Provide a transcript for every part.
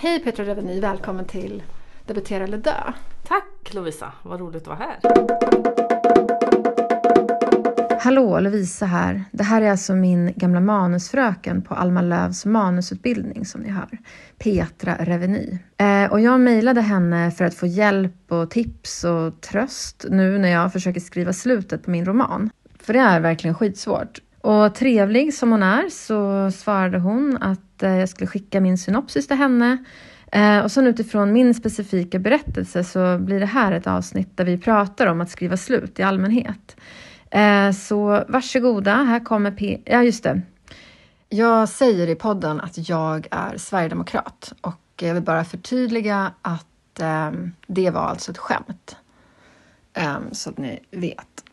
Hej Petra Reveny, välkommen till Debutera eller dö. Tack Lovisa, vad roligt att vara här. Hallå, Lovisa här. Det här är alltså min gamla manusfröken på Alma Lövs manusutbildning som ni hör. Petra Reveny. Eh, och jag mejlade henne för att få hjälp och tips och tröst nu när jag försöker skriva slutet på min roman. För det är verkligen skitsvårt. Och trevlig som hon är så svarade hon att eh, jag skulle skicka min synopsis till henne. Eh, och sen utifrån min specifika berättelse så blir det här ett avsnitt där vi pratar om att skriva slut i allmänhet. Eh, så varsågoda, här kommer P... Ja, just det. Jag säger i podden att jag är sverigedemokrat och jag vill bara förtydliga att ehm, det var alltså ett skämt. Ehm, så att ni vet.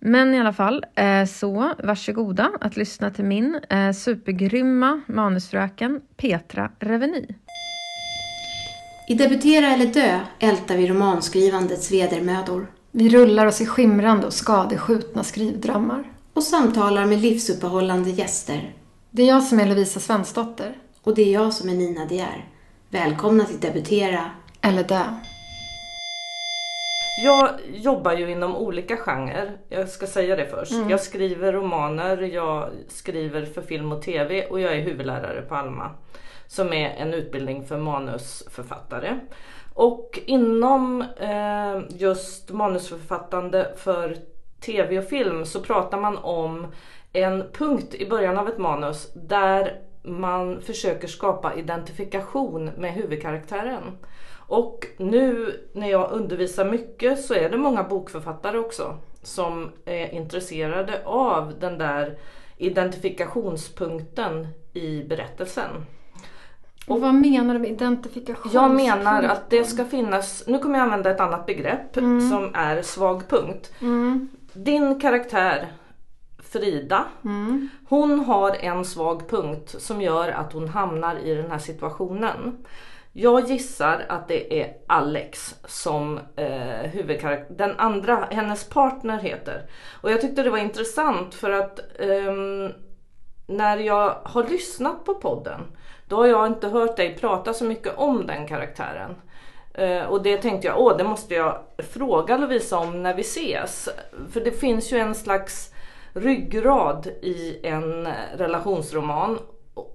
Men i alla fall, eh, så varsågoda att lyssna till min eh, supergrymma manusfröken Petra Reveny. I Debutera eller dö ältar vi romanskrivandets vedermödor Vi rullar oss i skimrande och skadeskjutna skrivdrömmar. och samtalar med livsuppehållande gäster. Det är jag som är Lovisa Svensdotter. Och det är jag som är Nina De Geer. Välkomna till Debutera. Eller dö. Jag jobbar ju inom olika genrer. Jag ska säga det först. Jag skriver romaner, jag skriver för film och tv och jag är huvudlärare på Alma. Som är en utbildning för manusförfattare. Och inom eh, just manusförfattande för tv och film så pratar man om en punkt i början av ett manus där man försöker skapa identifikation med huvudkaraktären. Och nu när jag undervisar mycket så är det många bokförfattare också som är intresserade av den där identifikationspunkten i berättelsen. Och vad menar du med identifikation? Jag menar att det ska finnas, nu kommer jag använda ett annat begrepp som är svag punkt. Mm. Din karaktär Frida, Mm. hon har en svag punkt som gör att hon hamnar i den här situationen. Jag gissar att det är Alex som eh, huvudkaraktär, den andra, hennes partner heter. Och jag tyckte det var intressant för att eh, när jag har lyssnat på podden då har jag inte hört dig prata så mycket om den karaktären. Eh, och det tänkte jag, åh det måste jag fråga Lovisa om när vi ses. För det finns ju en slags ryggrad i en relationsroman,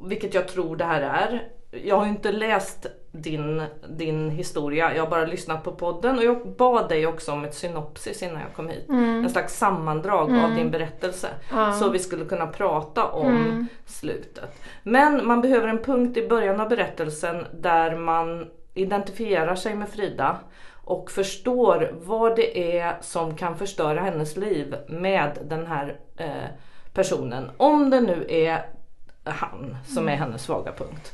vilket jag tror det här är. Jag har ju inte läst din, din historia, jag har bara lyssnat på podden och jag bad dig också om ett synopsis innan jag kom hit. En slags sammandrag av din berättelse. Så vi skulle kunna prata om slutet. Men man behöver en punkt i början av berättelsen där man identifierar sig med Frida och förstår vad det är som kan förstöra hennes liv med den här eh, personen. Om det nu är han som är hennes svaga punkt.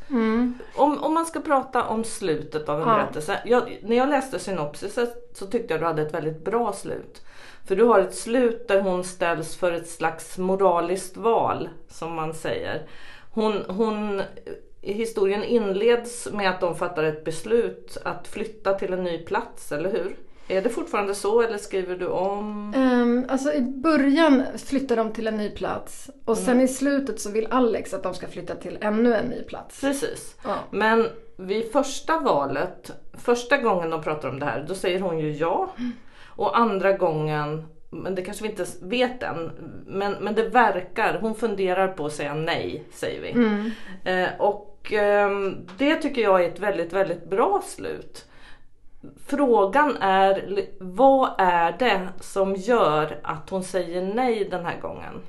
Om, om man ska prata om slutet av en Ja. berättelse. Jag, när jag läste synopsiset så tyckte jag du hade ett väldigt bra slut. För du har ett slut där hon ställs för ett slags moraliskt val som man säger. Hon, hon, historien inleds med att de fattar ett beslut att flytta till en ny plats, eller hur? Är det fortfarande så eller skriver du om? Um, alltså i början flyttar de till en ny plats och sen i slutet så vill Alex att de ska flytta till ännu en ny plats. Precis. Ja. Men vid första valet, första gången de pratar om det här, då säger hon ju ja. Och andra gången, men det kanske vi inte vet än, men, men det verkar, hon funderar på att säga nej, säger vi. Eh, och ehm, det tycker jag är ett väldigt, väldigt bra slut. Frågan är, vad är det som gör att hon säger nej den här gången?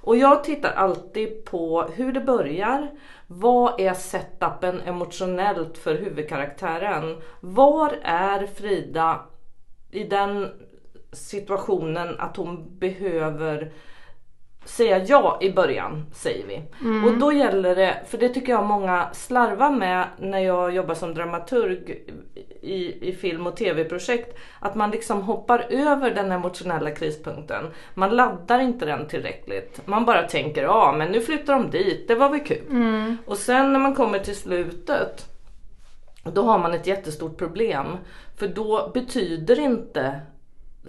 Och jag tittar alltid på hur det börjar. Vad är setupen emotionellt för huvudkaraktären? Var är Frida i den situationen att hon behöver säga ja i början, säger vi. Och då gäller det, för det tycker jag många slarvar med när jag jobbar som dramaturg i, i film och tv-projekt, att man liksom hoppar över den emotionella krispunkten. Man laddar inte den tillräckligt. Man bara tänker, ja men nu flyttar de dit, det var väl kul. Och sen när man kommer till slutet, då har man ett jättestort problem. För då betyder inte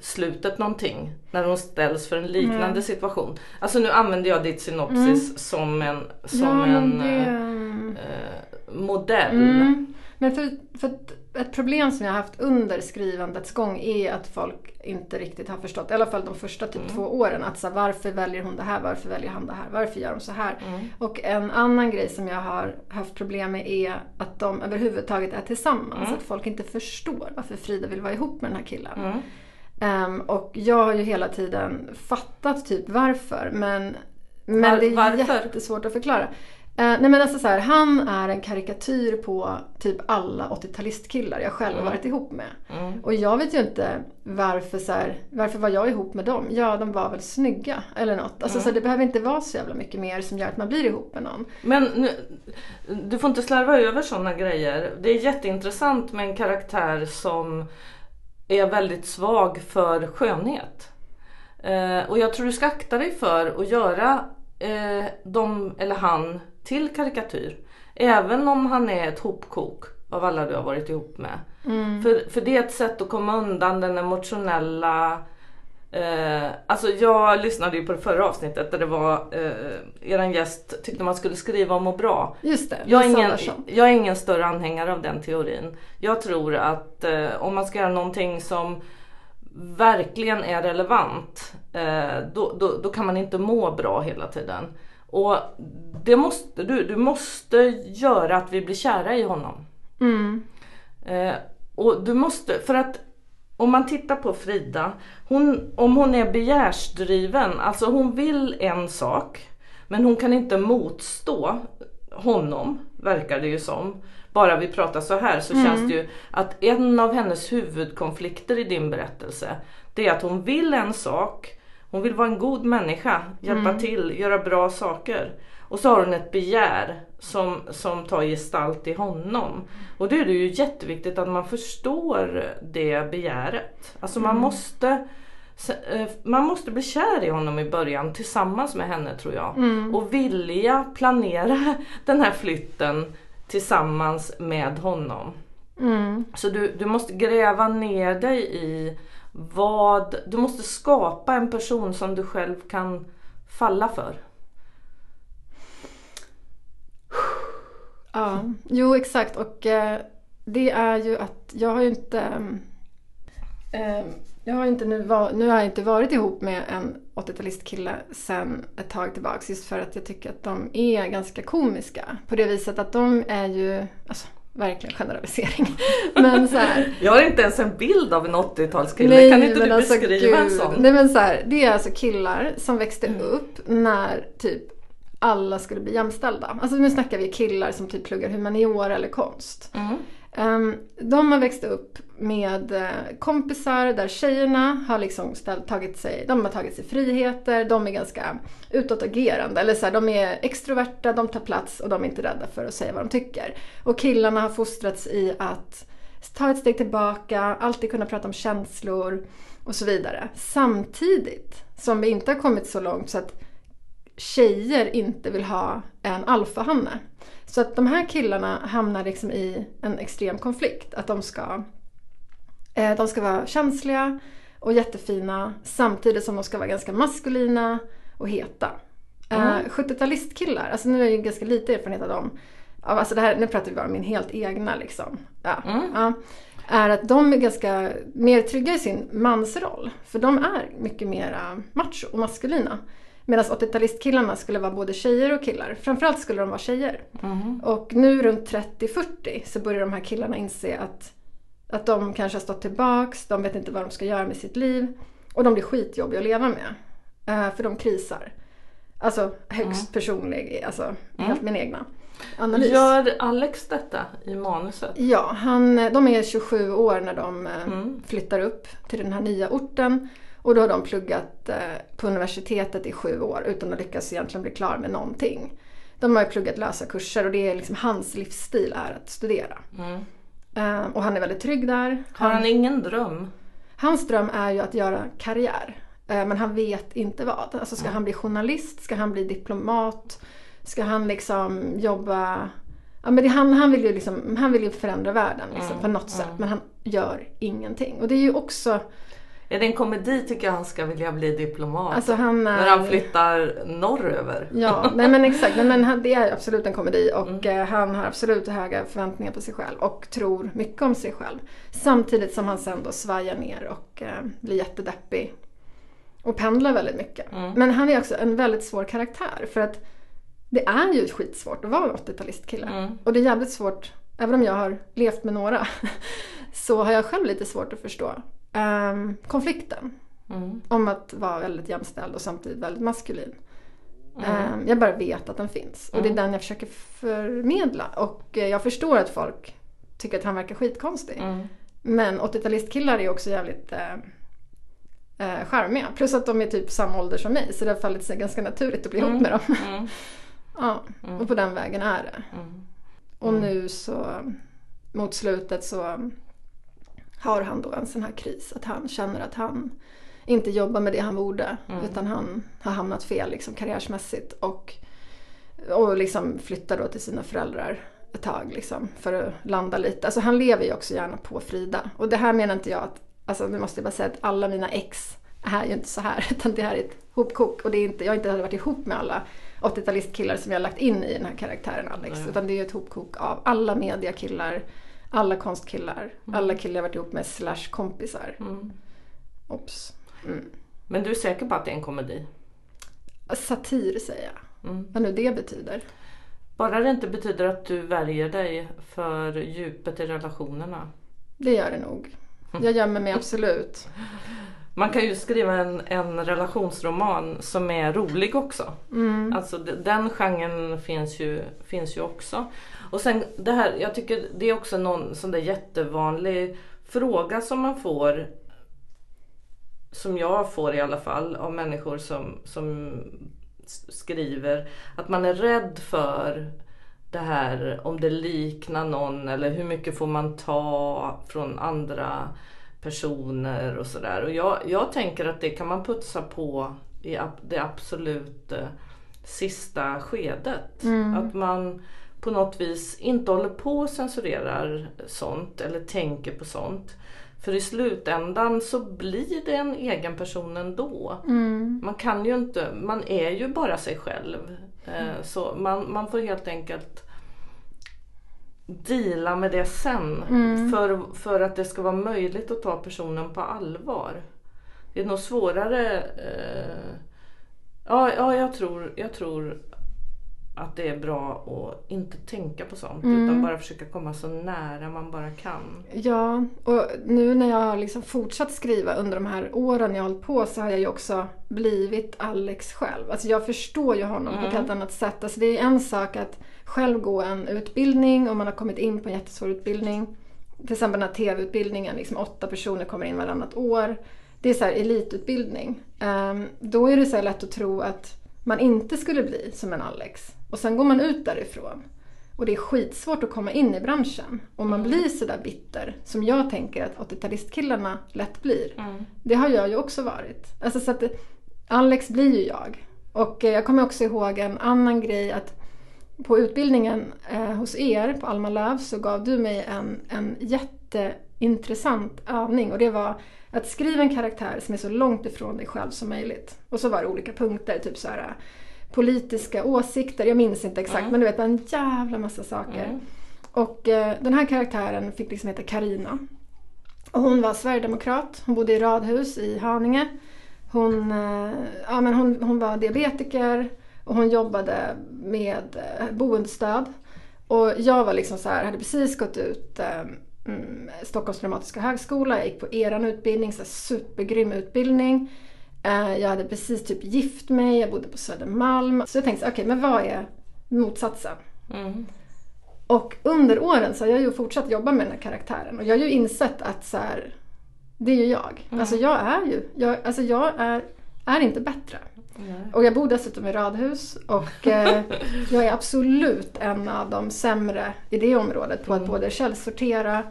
slutet någonting när hon ställs för en liknande situation. Alltså nu använder jag ditt synopsis som en, som Ja, en det... eh, eh, modell. Mm. Men för, för ett, ett problem som jag har haft under skrivandets gång är att folk inte riktigt har förstått, i alla fall de första typ Mm. två åren, att så här, varför väljer hon det här, varför väljer han det här, varför gör de så här? Mm. Och en annan grej som jag har haft problem med är att de överhuvudtaget är tillsammans. Mm. Att folk inte förstår varför Frida vill vara ihop med den här killen. Mm. Ehm, och jag har ju hela tiden fattat typ varför men, men Var- det är varför? jättesvårt att förklara. Eh, nej men alltså så här, han är en karikatyr på typ alla 80-talistkillar jag själv har varit ihop med. Mm. Och jag vet ju inte varför, så här, varför var jag ihop med dem? Ja, de var väl snygga eller något. Alltså, så det behöver inte vara så jävla mycket mer som gör att man blir ihop med någon. Men nu, du får inte slarva över sådana grejer. Det är jätteintressant med en karaktär som är väldigt svag för skönhet. Eh, och jag tror du ska akta dig för att göra eh, dem eller han till karikatyr. Även om han är ett hopkok av alla du har varit ihop med. För, för det är ett sätt att komma undan den emotionella Eh, alltså jag lyssnade ju på det förra avsnittet där det var eh, eran gäst tyckte man skulle skriva om och bra. Just det, Jag är, ingen, jag är ingen större anhängare av den teorin. Jag tror att eh, om man ska göra någonting som verkligen är relevant eh, då, då, då kan man inte må bra hela tiden. Och det måste du. Du måste göra att vi blir kära i honom. Mm. Eh, och du måste, för att om man tittar på Frida, hon, om hon är begärsdriven, alltså hon vill en sak men hon kan inte motstå honom, verkar det ju som. Bara vi pratar så här så känns det ju att en av hennes huvudkonflikter i din berättelse det är att hon vill en sak, hon vill vara en god människa, hjälpa till, göra bra saker. Och så har hon ett begär som, som tar gestalt i honom. Och då är det ju jätteviktigt att man förstår det begäret. Alltså man måste eh, man måste bli kär i honom i början tillsammans med henne tror jag. Och vilja planera den här flytten tillsammans med honom. Mm. Så du, du måste gräva ner dig i vad, du måste skapa en person som du själv kan falla för. Ja, jo exakt och eh, det är ju att jag har ju inte eh, jag har inte nu, var, nu har jag inte varit ihop med en 80-talistkille sen ett tag tillbaks just för att jag tycker att de är ganska komiska. På det viset att de är ju, alltså verkligen generalisering. Men så här, Jag har inte ens en bild av en 80-talskille, kan inte du alltså, beskriva en gud. sån? Nej men så här, det är alltså killar som växte Mm. upp när typ alla skulle bli jämställda. Alltså nu snackar vi killar som typ pluggar humaniora eller konst. Mm. Ehm, de har växt upp med eh, kompisar där tjejerna har liksom ställt, tagit sig, de har tagit sig friheter, de är ganska utåtagerande. Eller så här, de är extroverta, de tar plats och de är inte rädda för att säga vad de tycker. Och killarna har fostrats i att ta ett steg tillbaka, alltid kunna prata om känslor och så vidare. Samtidigt som vi inte har kommit så långt så att tjejer inte vill ha en alfahanne. Så att de här killarna hamnar liksom i en extrem konflikt. Att de ska, eh, de ska vara känsliga och jättefina samtidigt som de ska vara ganska maskulina och heta. Eh, 70-talistkillar, alltså nu har jag ju ganska lite erfarenhet av dem. Alltså det här, nu pratar vi bara om min helt egna liksom. Ja, ja, är att de är ganska mer trygga i sin mansroll. För de är mycket mer macho och maskulina. Medan 80-talistkillarna skulle vara både tjejer och killar. Framförallt skulle de vara tjejer. Och nu runt 30-40 så börjar de här killarna inse att, att de kanske har stått tillbaks, de vet inte vad de ska göra med sitt liv. Och de blir skitjobbiga att leva med. Eh, för de krisar. Alltså högst personlig, alltså helt min egna analys. Gör Alex detta i manuset? Ja, han, de är 27 år när de eh, flyttar upp till den här nya orten. Och då har de pluggat eh, på universitetet i sju år utan att lyckas egentligen bli klar med någonting. De har ju pluggat lösa kurser och det är liksom hans livsstil är att studera. Eh, och han är väldigt trygg där. Har han ingen dröm? Hans dröm är ju att göra karriär. Eh, Men han vet inte vad. Alltså ska han bli journalist? Ska han bli diplomat? Ska han liksom jobba... Ja, men det, han, han, vill ju liksom, han vill ju förändra världen liksom, på något sätt. Men han gör ingenting. Och det är ju också Är det en komedi tycker jag han ska vilja bli diplomat. Alltså han är... När han flyttar norröver. Ja, nej men exakt. Nej, men han- det är absolut en komedi och Mm. eh, han har absolut höga förväntningar på sig själv och tror mycket om sig själv. Samtidigt som han sen då svajar ner och eh, blir jättedeppig. Och pendlar väldigt mycket. Mm. Men han är också en väldigt svår karaktär för att det är ju skitsvårt att vara en 80-talistkille. Mm. Och det är jävligt svårt, även om jag har levt med några, så har jag själv lite svårt att förstå ehm, konflikten Mm. om att vara väldigt jämställd och samtidigt väldigt maskulin. Mm. Ehm, Jag bara vet att den finns och det är den jag försöker förmedla. Och eh, jag förstår att folk tycker att han verkar skitkonstig. Mm. Men 80-talistkillar är också jävligt eh, eh, charmiga. Plus att de är typ samma ålder som mig så det har fallit sig ganska naturligt att bli ihop med dem. Mm. ja, och på den vägen är det. Mm. Och nu så mot slutet så har han då en sån här kris att han känner att han inte jobbar med det han borde utan han har hamnat fel liksom karriärsmässigt och, och liksom flyttar då till sina föräldrar ett tag liksom för att landa lite. Alltså han lever ju också gärna på Frida och det här menar inte jag att, alltså nu måste jag bara säga att alla mina ex är ju inte så här utan det här är ett hopkok och det är inte, jag har inte varit ihop med alla 80-talistkillar som jag har lagt in i den här karaktären Alex Nej. utan det är ju ett hopkok av alla mediakillar, alla konstkillar, alla killar jag varit ihop med slash kompisar. Mm. Ops. Mm. Men du är säker på att det är en komedi? Satir säger jag. Mm. Vad nu det betyder. Bara det inte betyder att du värjer dig för djupet i relationerna. Det gör det nog. Jag gömmer mig absolut. Man kan ju skriva en, en relationsroman som är rolig också. Mm. Alltså den genren finns ju, finns ju också. Och sen det här, jag tycker det är också någon sån där jättevanlig fråga som man får. Som jag får i alla fall av människor som, som skriver. Att man är rädd för det här om det liknar någon eller hur mycket får man ta från andra personer och sådär. Och jag, jag tänker att det kan man putsa på i det absolut eh, sista skedet. Att man på något vis inte håller på och censurerar sånt eller tänker på sånt. För i slutändan så blir det en egen person ändå. Man kan ju inte, man är ju bara sig själv. Eh, Så man, man får helt enkelt deala med det sen. För, för att det ska vara möjligt att ta personen på allvar. Det är nog svårare. Eh, ja, ja jag, tror, jag tror att det är bra att inte tänka på sånt. Utan bara försöka komma så nära man bara kan. Ja, och nu när jag har liksom fortsatt skriva under de här åren jag har hållit på så har jag ju också blivit Alex själv. Alltså jag förstår ju honom på ett helt annat sätt. Alltså det är en sak att själv gå en utbildning och man har kommit in på en jättesvår utbildning. Till exempel den här TV-utbildningen, liksom åtta personer kommer in varannat år. Det är så här elitutbildning. Ehm, då är det så lätt att tro att man inte skulle bli som en Alex. Och sen går man ut därifrån. Och det är skitsvårt att komma in i branschen. Om man blir sådär bitter, som jag tänker att 80-talistkillarna lätt blir. Det har jag ju också varit. Alltså så att Alex blir ju jag. Och eh, jag kommer också ihåg en annan grej att på utbildningen eh, hos er på Alma Löv så gav du mig en, en jätteintressant övning och det var att skriva en karaktär som är så långt ifrån dig själv som möjligt. Och så var det olika punkter, typ så här eh, politiska åsikter, jag minns inte exakt men du vet en jävla massa saker. Och eh, den här karaktären fick liksom heta Karina. Och hon var sverigedemokrat, hon bodde i radhus i Haninge. Hon, eh, ja, men hon, hon var diabetiker och hon jobbade med eh, boendestöd. Och jag var liksom så här, hade precis gått ut eh, mm, Stockholms dramatiska högskola, jag gick på eran utbildning, så supergrym utbildning. Eh, jag hade precis typ gift mig, jag bodde på Södermalm. Så jag tänkte, okej men vad är motsatsen? Mm. Och under åren så har jag ju fortsatt jobba med den här karaktären och jag har ju insett att så här, det är ju jag. Alltså jag är ju, jag, alltså jag är, är inte bättre. Och jag bor dessutom i radhus och eh, jag är absolut en av de sämre i det området på att både källsortera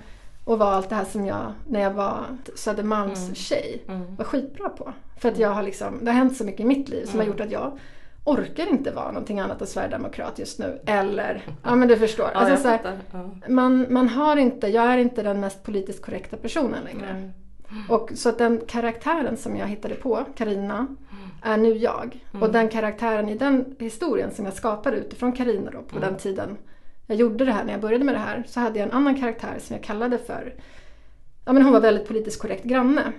och vara allt det här som jag, när jag var Södermalms tjej, var skitbra på. För att jag har liksom, det har hänt så mycket i mitt liv som har gjort att jag orkar inte vara någonting annat än sverigedemokrat just nu. Eller, ja men du förstår. Ja, alltså, så här, man, man har inte, jag är inte den mest politiskt korrekta personen längre. Nej. Och så att den karaktären som jag hittade på, Karina, är nu jag. Och den karaktären i den historien som jag skapade utifrån Karina då på den tiden jag gjorde det här, när jag började med det här, så hade jag en annan karaktär som jag kallade för Ja men hon var väldigt politiskt korrekt granne.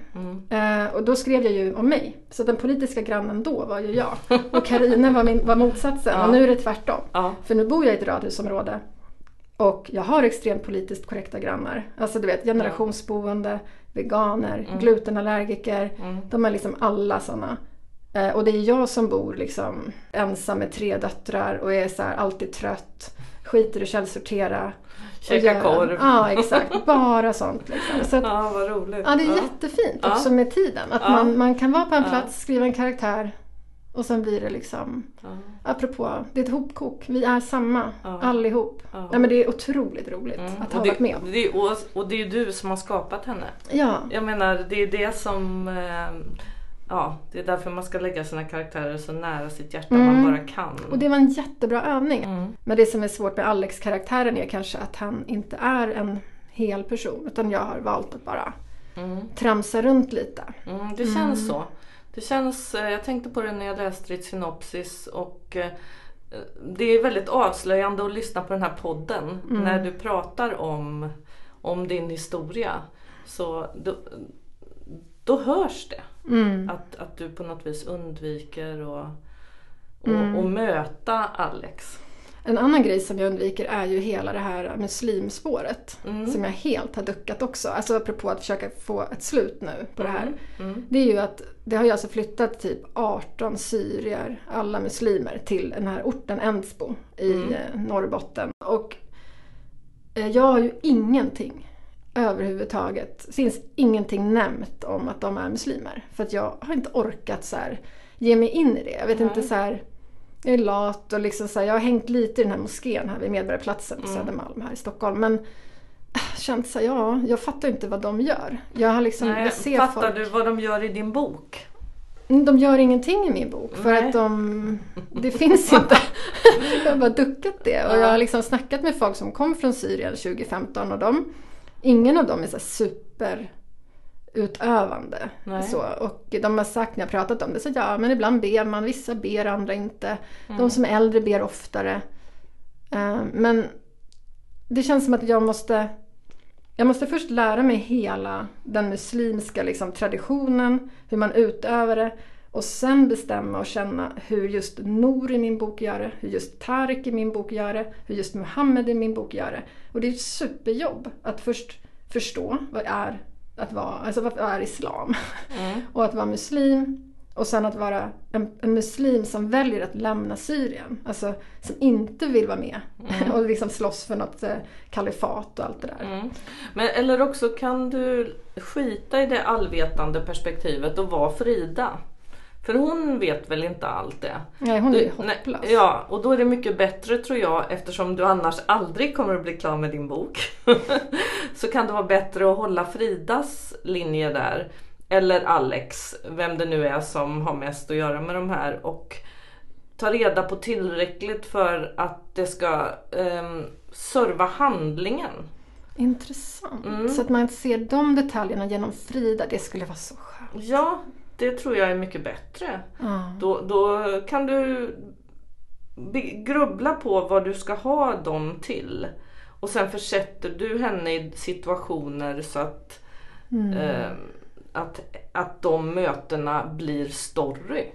Eh, och då skrev jag ju om mig. Så den politiska grannen då var ju jag. Och Karina var, min, var motsatsen. Ja. Och nu är det tvärtom. Ja. För nu bor jag i ett radhusområde. Och jag har extremt politiskt korrekta grannar. Alltså du vet generationsboende, veganer, glutenallergiker. De är liksom alla sådana. Eh, och det är jag som bor liksom ensam med tre döttrar och är så här alltid trött. Skiter i att källsortera. och Käka korv. Ja exakt, bara sånt liksom. Så att, Ja, vad roligt. Ja, det är jättefint Ja. också med tiden. Att Ja. man, man kan vara på en Ja. plats, skriva en karaktär och sen blir det liksom, Ja. apropå, det är ett hopkok. Vi är samma, Ja. allihop. Ja. Nej, men det är otroligt roligt Mm. att ha varit med om. det, och, och det är ju du som har skapat henne. Ja, Jag menar, det är det som... Eh, ja, det är därför man ska lägga sina karaktärer så nära sitt hjärta man Mm. bara kan. och det var en jättebra övning. Mm. Men det som är svårt med Alex-karaktären är kanske att han inte är en hel person. Utan jag har valt att bara Mm. tramsa runt lite. Mm, det känns så. Det känns, eh, jag tänkte på det när jag läste ditt synopsis och eh, det är väldigt avslöjande att lyssna på den här podden när du pratar om, om din historia. Så då, då hörs det. Mm. Att, att du på något vis undviker och, och, och möta Alex. En annan grej som jag undviker är ju hela det här muslimspåret. Mm. Som jag helt har duckat också. Alltså apropå att försöka få ett slut nu på det här. Mm. Det är ju att det har ju alltså flyttat typ 18 syrier, alla muslimer, till den här orten Ensbo i Mm. eh, Norrbotten. Och eh, jag har ju ingenting överhuvudtaget. Finns ingenting nämnt om att de är muslimer. För att jag har inte orkat så här, ge mig in i det. Jag vet inte så här. Jag är lat och liksom så här, jag har hängt lite i den här moskén här vid Medborgarplatsen på Södermalm här i Stockholm. Men äh, känt så här, ja, jag fattar inte vad de gör. Jag har liksom, Nej, jag ser fattar folk. du vad de gör i din bok? De gör ingenting i min bok för Nej. att de... Det finns inte. jag har bara duckat det. Och jag har liksom snackat med folk som kom från Syrien 2015 och de... Ingen av dem är så super utövande. Nej. Så. Och de har sagt när jag pratat om det, så ja men ibland ber man, vissa ber, andra inte. De som är äldre ber oftare. Eh, Men det känns som att jag måste jag måste först lära mig hela den muslimska liksom, traditionen, hur man utövar det och sen bestämma och känna hur just Nour i min bok gör det, hur just Tarek i min bok gör det, hur just Muhammed i min bok gör det. Och det är ett superjobb att först förstå vad är att vara, alltså vad är islam och att vara muslim och sen att vara en, en muslim som väljer att lämna Syrien. Alltså som inte vill vara med och liksom slåss för något eh, kalifat och allt det där. Mm. Men, eller också kan du skita i det allvetande perspektivet och vara Frida. För hon vet väl inte allt det. Nej, hon är Du- nej, hopplös. Ja, och då är det mycket bättre tror jag eftersom du annars aldrig kommer att bli klar med din bok. så kan det vara bättre att hålla Fridas linje där. Eller Alex, vem det nu är som har mest att göra med de här. Och ta reda på tillräckligt för att det ska um, serva handlingen. Intressant. Mm. Så att man ser de detaljerna genom Frida, det skulle vara så skönt. Ja, det tror jag är mycket bättre. Ja. Då, då kan du grubbla på vad du ska ha dem till. Och sen försätter du henne i situationer så att, Mm. eh, att, att de mötena blir story.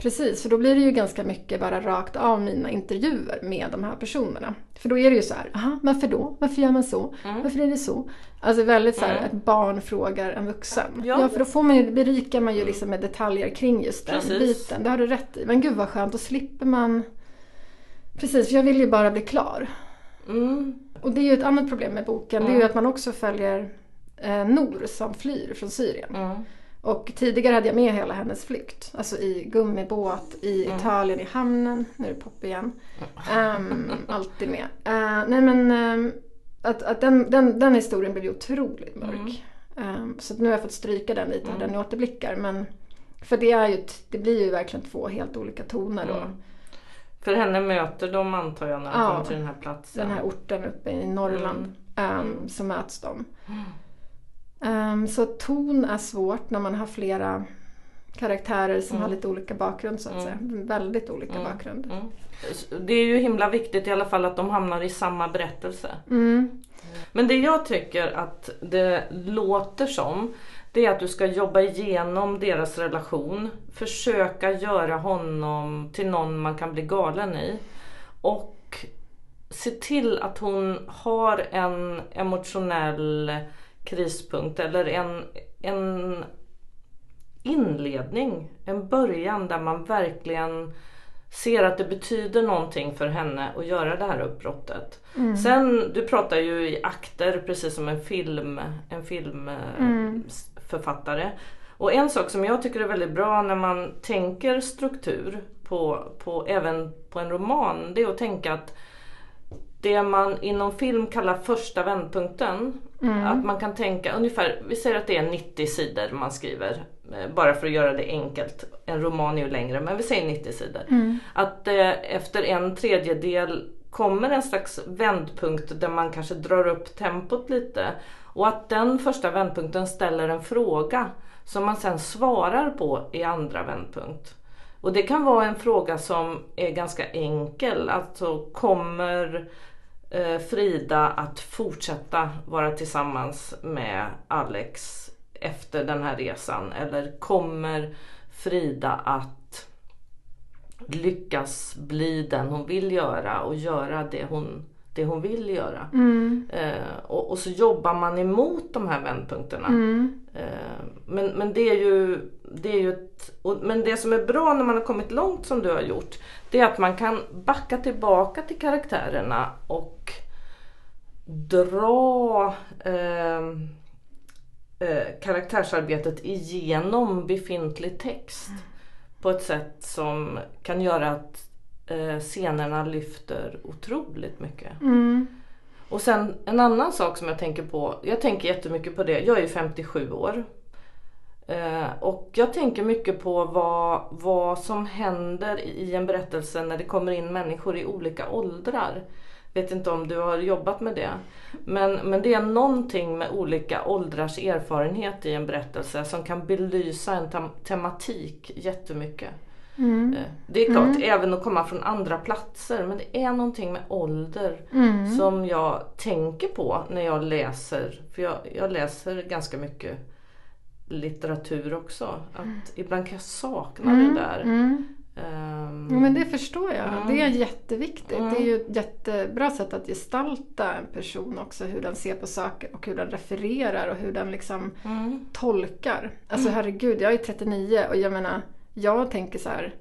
Precis, för då blir det ju ganska mycket bara rakt av mina intervjuer med de här personerna. För då är det ju så här, aha, varför då? Varför gör man så? Mm. Varför är det så? Alltså väldigt så här, ett barn frågar en vuxen. Ja. Ja, för då får man ju, berikar man ju liksom med detaljer kring just den Precis. biten. Det har du rätt i. Men gud vad skönt, då slipper man... Precis, för jag vill ju bara bli klar. Mm. Och det är ju ett annat problem med boken. Det är ju att man också följer eh, Nor som flyr från Syrien. Mm. Och tidigare hade jag med hela hennes flykt. Alltså i gummibåt, i Italien, i hamnen. Nu är det pop igen. Ehm, alltid med. Eh, nej men ehm, att, att den, den, den historien blev ju otroligt mörk. Ehm, så att nu har jag fått stryka den lite, den i återblickar. Men, för det, är ju, det blir ju verkligen två helt olika toner då. Mm. För henne möter de antar jag när de Ja. kommer till den här platsen. Den här orten uppe i Norrland. Mm. ehm, så möts de. Ehm, så ton är svårt när man har flera karaktärer som Mm. har lite olika bakgrund så att Mm. säga. Väldigt olika Mm. bakgrund. Mm. Det är ju himla viktigt i alla fall att de hamnar i samma berättelse. Mm. Men det jag tycker att det låter som det är att du ska jobba igenom deras relation. Försöka göra honom till någon man kan bli galen i. Och se till att hon har en emotionell krispunkt eller en, en inledning, en början där man verkligen ser att det betyder någonting för henne att göra det här uppbrottet. Mm. Sen, du pratar ju i akter precis som en film, en filmförfattare. Och en sak som jag tycker är väldigt bra när man tänker struktur på, på, även på en roman, det är att tänka att det man inom film kallar första vändpunkten, Mm. att man kan tänka ungefär, vi säger att det är 90 sidor man skriver, eh, bara för att göra det enkelt. En roman är ju längre, men vi säger 90 sidor. Mm. Att eh, efter en tredjedel kommer en slags vändpunkt där man kanske drar upp tempot lite. Och att den första vändpunkten ställer en fråga som man sen svarar på i andra vändpunkt. Och det kan vara en fråga som är ganska enkel. Alltså kommer Frida att fortsätta vara tillsammans med Alex efter den här resan? Eller kommer Frida att lyckas bli den hon vill göra och göra det hon, det hon vill göra? Mm. Eh, och, och så jobbar man emot de här vändpunkterna. Mm. Eh, men, men det är ju, det är ju ett, och, men det som är bra när man har kommit långt som du har gjort det är att man kan backa tillbaka till karaktärerna och dra eh, eh, karaktärsarbetet igenom befintlig text på ett sätt som kan göra att eh, scenerna lyfter otroligt mycket. Mm. Och sen en annan sak som jag tänker på, jag tänker jättemycket på det, jag är ju 57 år. Eh, och jag tänker mycket på vad, vad som händer i en berättelse när det kommer in människor i olika åldrar. Vet inte om du har jobbat med det. Men, men det är någonting med olika åldrars erfarenhet i en berättelse som kan belysa en tem- tematik jättemycket. Mm. Eh, Det är klart, även att komma från andra platser, men det är någonting med ålder Mm. som jag tänker på när jag läser. För jag, jag läser ganska mycket litteratur också. Att ibland kan jag sakna det där. Mm. Ja, men det förstår jag. Mm. Det är jätteviktigt. Mm. Det är ju ett jättebra sätt att gestalta en person också. Hur den ser på saker och hur den refererar och hur den liksom mm, tolkar. Alltså herregud, jag är 39 och jag menar, jag tänker så här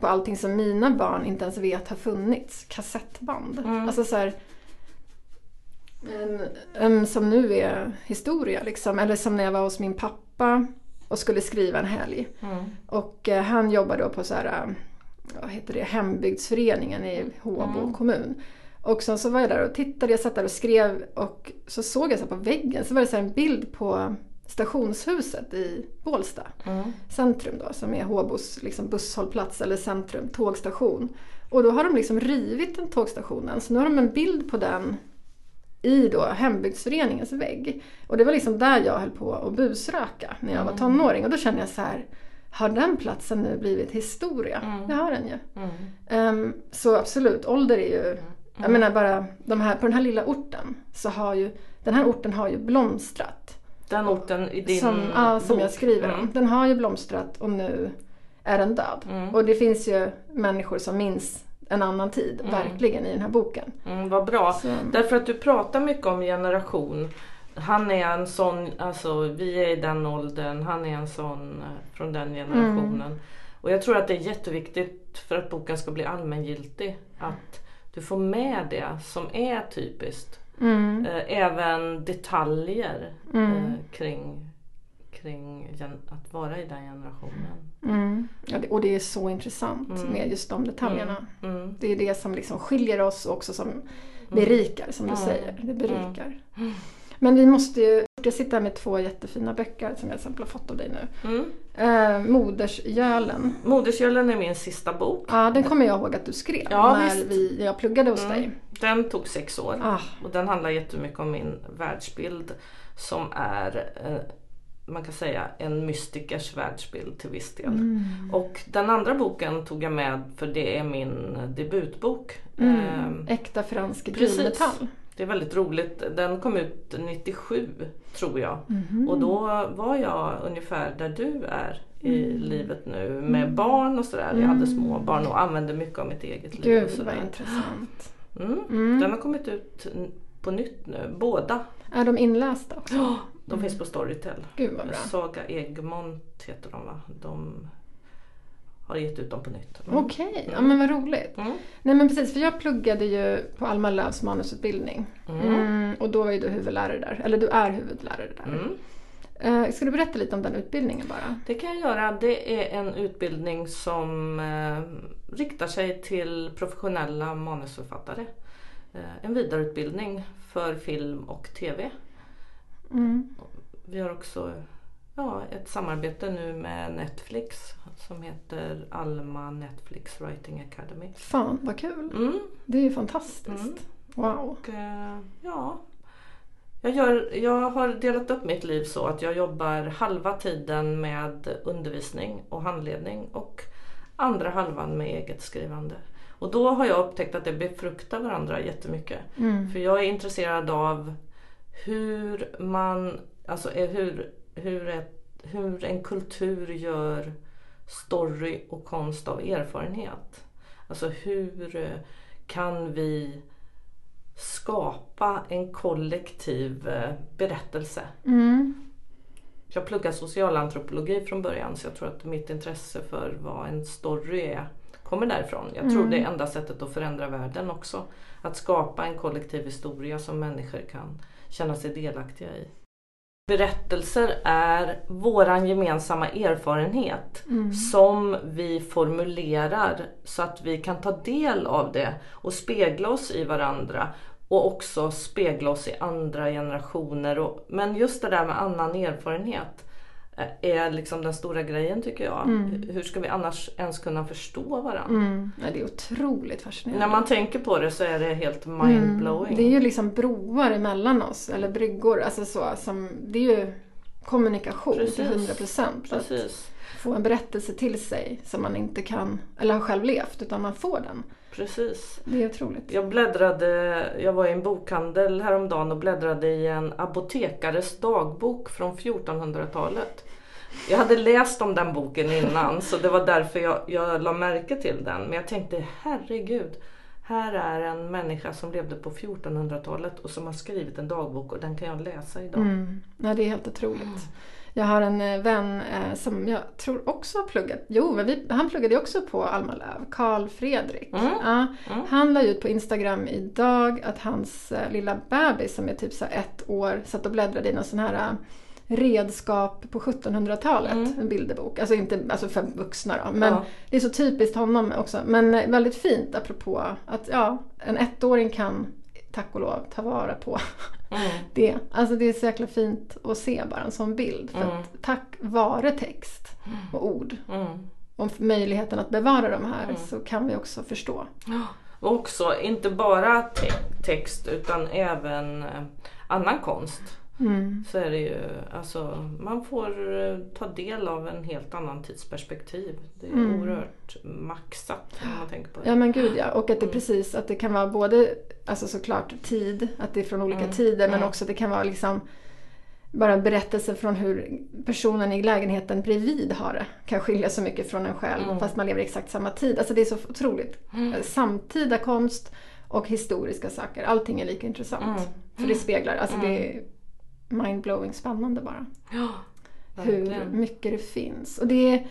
på allting som mina barn inte ens vet har funnits. Kassettband. Mm. Alltså så här, em, som nu är historia liksom. Eller som när jag var hos min pappa och skulle skriva en helg. mm, Och eh, han jobbar då på så här, vad heter det, hembygdsföreningen i Håbo Mm. kommun. Och sen så var jag där och tittade, jag satt där och skrev och så såg jag så på väggen så var det så en bild på stationshuset i Bålsta mm, centrum då som är Håbos liksom busshållplats eller centrum, tågstation. Och då har de liksom rivit den tågstationen så nu har de en bild på den i då hembygdsföreningens vägg. Och det var liksom där jag höll på att busröka när jag var tonåring och då kände jag så här har den platsen nu blivit historia? Mm. Det har den ju. mm, Ehm, så absolut, ålder är ju... Jag menar bara, de här, på den här lilla orten så har ju... Den här orten har ju blomstrat. Den orten i din som, ja, som bok. jag skriver om. Mm. Den har ju blomstrat och nu är den död. Mm. Och det finns ju människor som minns en annan tid, Mm. verkligen, i den här boken. Mm, vad bra. Så, Därför att du pratar mycket om generation. Han är en sån, alltså vi är i den åldern, han är en sån eh, från den generationen. Och jag tror att det är jätteviktigt för att boken ska bli allmängiltig. Att du får med det som är typiskt. mm, Eh, även detaljer Mm. eh, kring, kring att vara i den generationen. mm. Ja, det, och det är så intressant Mm. med just de detaljerna. Mm. Det är det som liksom skiljer oss och också som berikar, som du Mm. säger. Det berikar. Men vi måste ju Jag sitter här med två jättefina böcker som jag till exempel har fått av dig nu. Mm. Eh, Modersgölen. Modersgölen är min sista bok. Ja, den kommer jag ihåg att du skrev Ja, när, visst. vi, jag pluggade hos dig. Mm. Den tog sex år. Ah, Och den handlar jättemycket om min världsbild som är eh, man kan säga en mystikers världsbild till viss del. Mm. Och den andra boken tog jag med för det är min debutbok. mm. Ehm, Äkta fransk precis. drivmetall. Det är väldigt roligt. Den kom ut 97 tror jag. Mhm. Och då var jag ungefär där du är i livet nu med barn och sådär. Jag hade små barn och använde mycket av mitt eget liv. och Gud vad intressant. Mm. Mm. Den har kommit ut på nytt nu, båda. Är de inlästa också? De finns på Storytel. Gud vad bra. Saga Egmont heter de va? De har gett ut dem på nytt. Mm. Okej, ja men vad roligt. Mm. Nej men precis, för jag pluggade ju på Alma Lööfs manusutbildning. Mm, och då var ju du huvudlärare där, eller du är huvudlärare där. Mm. Eh, ska du berätta lite om den utbildningen bara? Det kan jag göra. Det är en utbildning som eh, riktar sig till professionella manusförfattare. Eh, en vidareutbildning för film och TV. Mm. Vi har också ja, ett samarbete nu med Netflix som heter Alma Netflix Writing Academy. Fan vad kul. Mm. Det är ju fantastiskt. Mm. Wow. Och, eh, ja, jag, gör, jag har delat upp mitt liv så att jag jobbar halva tiden med undervisning och handledning och andra halvan med eget skrivande. Och då har jag upptäckt att det befruktar varandra jättemycket. Mm. För jag är intresserad av hur man, alltså hur, hur, ett, hur en kultur gör story och konst av erfarenhet. Alltså hur eh, kan vi skapa en kollektiv eh, berättelse? Mm. Jag pluggar socialantropologi från början så jag tror att mitt intresse för vad en story är kommer därifrån. Jag tror Mm. det är enda sättet att förändra världen också. Att skapa en kollektiv historia som människor kan känna sig delaktiga i. Berättelser är våran gemensamma erfarenhet Mm. som vi formulerar så att vi kan ta del av det och spegla oss i varandra och också spegla oss i andra generationer. Och, men just det där med annan erfarenhet är liksom den stora grejen tycker jag. Mm. Hur ska vi annars ens kunna förstå varandra? Mm. Ja, det är otroligt fascinerande. När man tänker på det så är det helt mindblowing. Mm. Det är ju liksom broar emellan oss, eller bryggor. Alltså så, som, det är ju kommunikation Precis. till 100 procent. Att få en berättelse till sig som man inte kan, eller har själv levt, utan man får den. Precis. Det är otroligt. Jag bläddrade, jag var i en bokhandel häromdagen och bläddrade i en apotekares dagbok från 1400-talet. Jag hade läst om den boken innan så det var därför jag, jag la märke till den. Men jag tänkte herregud, här är en människa som levde på 1400-talet och som har skrivit en dagbok och den kan jag läsa idag. Mm. Ja, det är helt otroligt. Jag har en eh, vän eh, som jag tror också har pluggat, jo men vi, han pluggade också på Alma Löv, Karl Fredrik. Mm. Ja, Mm. Han la ut på Instagram idag att hans eh, lilla bebis som är typ så ett år satt och bläddrade i någon sån här redskap på 1700-talet, Mm. en bilderbok. Alltså inte alltså för vuxna då, men Ja. det är så typiskt honom också. Men väldigt fint apropå att ja, en ettåring kan tack och lov ta vara på Mm. det. Alltså det är så jäkla fint att se bara en sån bild. För Mm. att tack vare text och ord Mm. och möjligheten att bevara de här Mm. så kan vi också förstå. Och också inte bara te- text utan även eh, annan konst. Mm. Så är det ju, alltså man får eh, ta del av en helt annan tidsperspektiv. Det är Mm. oerhört maxat om man tänker på det. Ja men gud ja. Och att det Mm. precis att det kan vara både alltså såklart tid, att det är från olika Mm. tider men Mm. också det kan vara liksom bara en berättelse från hur personen i lägenheten bredvid har det. Kan skilja så mycket från en själv Mm. fast man lever i exakt samma tid. Alltså det är så otroligt. Mm. Eh, Samtida konst och historiska saker. Allting är lika intressant. Mm. För det speglar, alltså Mm. det är mindblowing spännande bara. Ja, hur mycket det finns. Och det, är-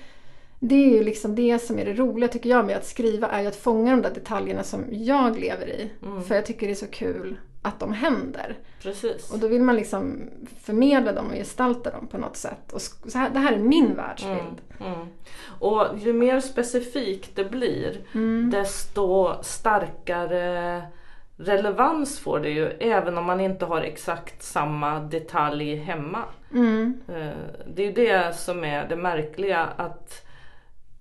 det är ju liksom det som är det roliga tycker jag med att skriva är ju att fånga de där detaljerna som jag lever i. Mm. För jag tycker det är så kul att de händer. Precis. Och då vill man liksom förmedla dem och gestalta dem på något sätt. Och så här, det här är min världsbild. Mm, mm. Och ju mer specifikt det blir Mm. desto starkare relevans får det ju även om man inte har exakt samma detalj hemma. Mm. Eh, Det är ju det som är det märkliga att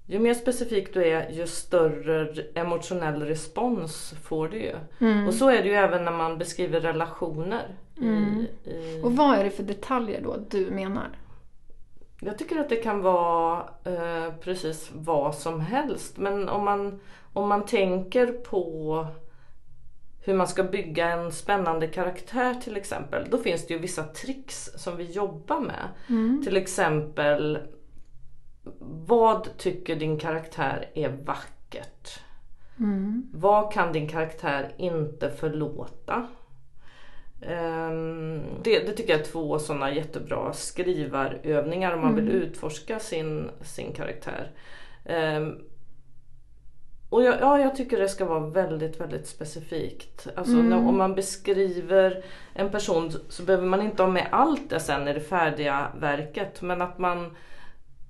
ju mer specifik du är ju större emotionell respons får du ju. Mm. Och så är det ju även när man beskriver relationer. Mm. I, i... Och vad är det för detaljer då du menar? Jag tycker att det kan vara eh, precis vad som helst. Men om man, om man tänker på hur man ska bygga en spännande karaktär till exempel. Då finns det ju vissa tricks som vi jobbar med. Till exempel vad tycker din karaktär är vackert? Vad kan din karaktär inte förlåta? Ehm, det, det tycker jag är två sådana jättebra skrivarövningar om man vill utforska sin, sin karaktär. Och jag, ja, jag tycker det ska vara väldigt, väldigt specifikt. Alltså när, om man beskriver en person så behöver man inte ha med allt det sen i det färdiga verket. Men att man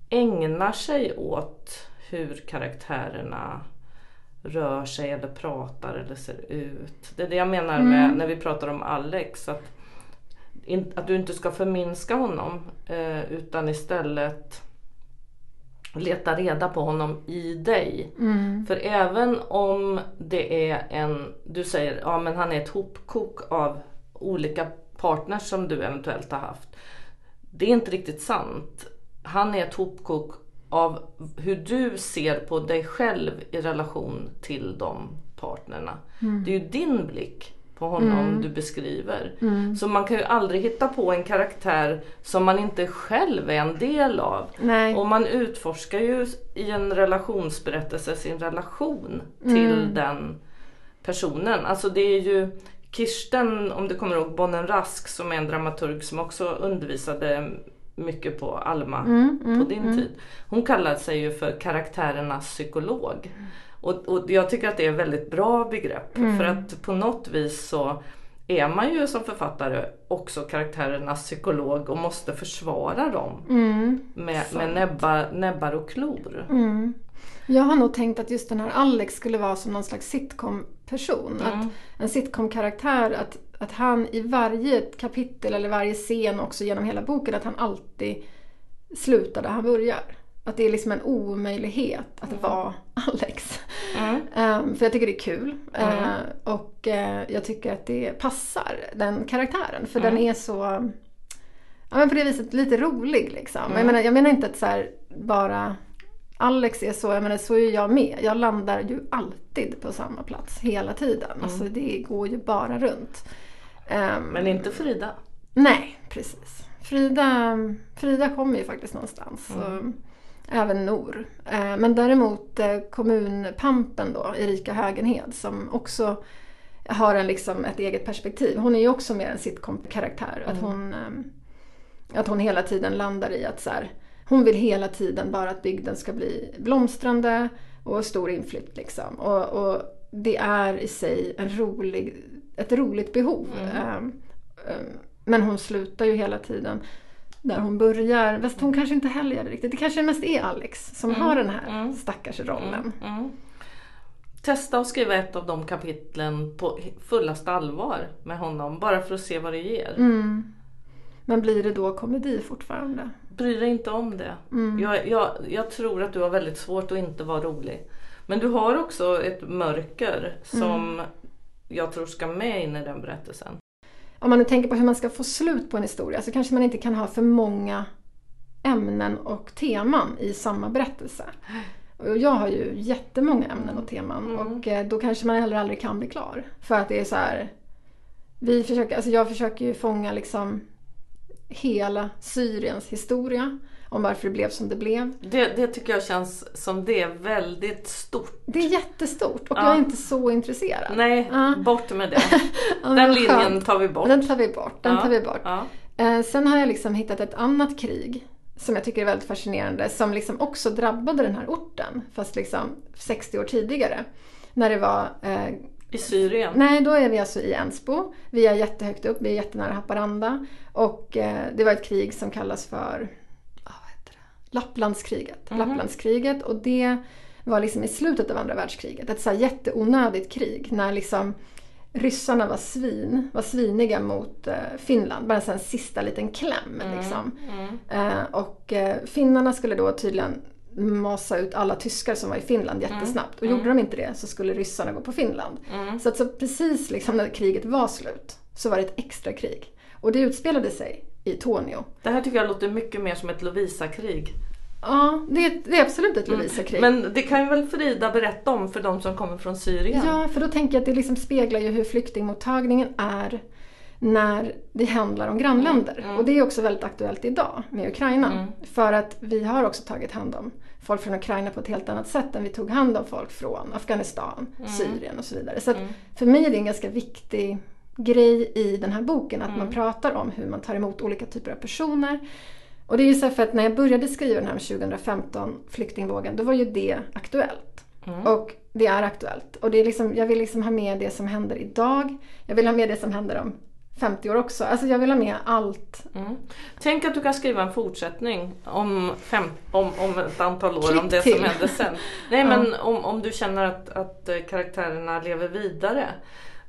ägnar sig åt hur karaktärerna rör sig eller pratar eller ser ut. Det är det jag menar med när vi pratar om Alex. Att, att du inte ska förminska honom eh, utan istället leta reda på honom i dig. För även om det är en, du säger ja men han är ett hopkok av olika partners som du eventuellt har haft. Det är inte riktigt sant. Han är ett hopkok av hur du ser på dig själv i relation till de partnerna. Det är ju din blick på honom du beskriver. Så man kan ju aldrig hitta på en karaktär som man inte själv är en del av. Nej. Och man utforskar ju i en relationsberättelse sin relation till den personen. Alltså det är ju Kirsten, om du kommer ihåg, Bonnen Rask som är en dramaturg som också undervisade mycket på Alma på din tid. Hon kallade sig ju för karaktärernas psykolog. Och, och jag tycker att det är ett väldigt bra begrepp. För att på något vis så är man ju som författare också karaktärernas psykolog och måste försvara dem med, med nebbar, nebbar och klor. Jag har nog tänkt att just den här Alex skulle vara som någon slags sitcom-person. Att en sitcom-karaktär, att, att han i varje kapitel eller varje scen också genom hela boken, att han alltid slutar där han börjar. Att det är liksom en omöjlighet att vara Alex. Ehm, för jag tycker det är kul. Ehm, och eh, jag tycker att det passar den karaktären. För den är så, ja men på det viset lite rolig liksom. Jag, menar, jag menar inte att så här, bara Alex är så, jag menar så är jag med. Jag landar ju alltid på samma plats hela tiden. Alltså det går ju bara runt. Ehm, Men inte Frida. Nej, precis. Frida, Frida kommer ju faktiskt någonstans. Och även Nor. Eh, Men däremot eh, kommunpampen då, Erika Högenhed, som också har en, liksom, ett eget perspektiv. Hon är ju också mer en sitcom-karaktär. Att, hon, eh, att hon hela tiden landar i att så här, hon vill hela tiden bara att bygden ska bli blomstrande och stor inflytt. Liksom. Och, och det är i sig en rolig, ett roligt behov. Ehm, Men hon slutar ju hela tiden där hon börjar. Fast hon kanske inte heller gör det riktigt. Det kanske mest är Alex som har den här stackars rollen. Testa att skriva ett av de kapitlen på fullaste allvar med honom. Bara för att se vad det ger. Men blir det då komedi fortfarande? Bry dig inte om det. Jag, jag, jag tror att du har väldigt svårt att inte vara rolig. Men du har också ett mörker som jag tror ska med in i den berättelsen. Om man nu tänker på hur man ska få slut på en historia så kanske man inte kan ha för många ämnen och teman i samma berättelse. Och jag har ju jättemånga ämnen och teman och eh, då kanske man heller aldrig kan bli klar. För att det är så här, vi försöker, alltså jag försöker ju fånga liksom hela Syriens historia om varför det blev som det blev. Det, det tycker jag känns som det är väldigt stort. Det är jättestort och Ja. jag är inte så intresserad. Nej, Ja. bort med det. Den linjen tar vi bort. Den tar vi bort. Den tar vi bort. Eh, sen har jag liksom hittat ett annat krig som jag tycker är väldigt fascinerande som liksom också drabbade den här orten fast liksom 60 år tidigare. När det var eh, I Syrien. Nej, då är vi alltså i Ensbo. Vi är jättehögt upp, vi är jättenära Haparanda. Och eh, det var ett krig som kallas för heter det? Lapplandskriget. Lapplandskriget och det var liksom i slutet av andra världskriget. Ett så här jätteonödigt krig när liksom ryssarna var svin, var sviniga mot eh, Finland. Bara en sista liten kläm liksom. Eh, och eh, finnarna skulle då tydligen masa ut alla tyskar som var i Finland jättesnabbt. Och gjorde de inte det så skulle ryssarna gå på Finland. Så att så precis liksom när kriget var slut så var det ett extra krig. Och det utspelade sig i Tornio. Det här tycker jag låter mycket mer som ett Lovisa-krig. Ja, det är, det är absolut ett Lovisa-krig. Men det kan ju väl Frida berätta om för de som kommer från Syrien? Ja, för då tänker jag att det liksom speglar ju hur flyktingmottagningen är när det handlar om grannländer. Och det är också väldigt aktuellt idag med Ukraina. För att vi har också tagit hand om folk från Ukraina på ett helt annat sätt än vi tog hand om folk från Afghanistan, Syrien och så vidare. Så för mig är det en ganska viktig grej i den här boken att man pratar om hur man tar emot olika typer av personer. Och det är ju så för att när jag började skriva den här 2015, flyktingvågen, då var ju det aktuellt. Och det är aktuellt. Och det är liksom, jag vill liksom ha med det som händer idag. Jag vill ha med det som händer om 50 år också. Alltså jag vill ha med allt. Mm. Tänk att du kan skriva en fortsättning om, fem, om, om ett antal år, Klipp om det till. som hände sen. Nej men om, om du känner att, att eh, karaktärerna lever vidare.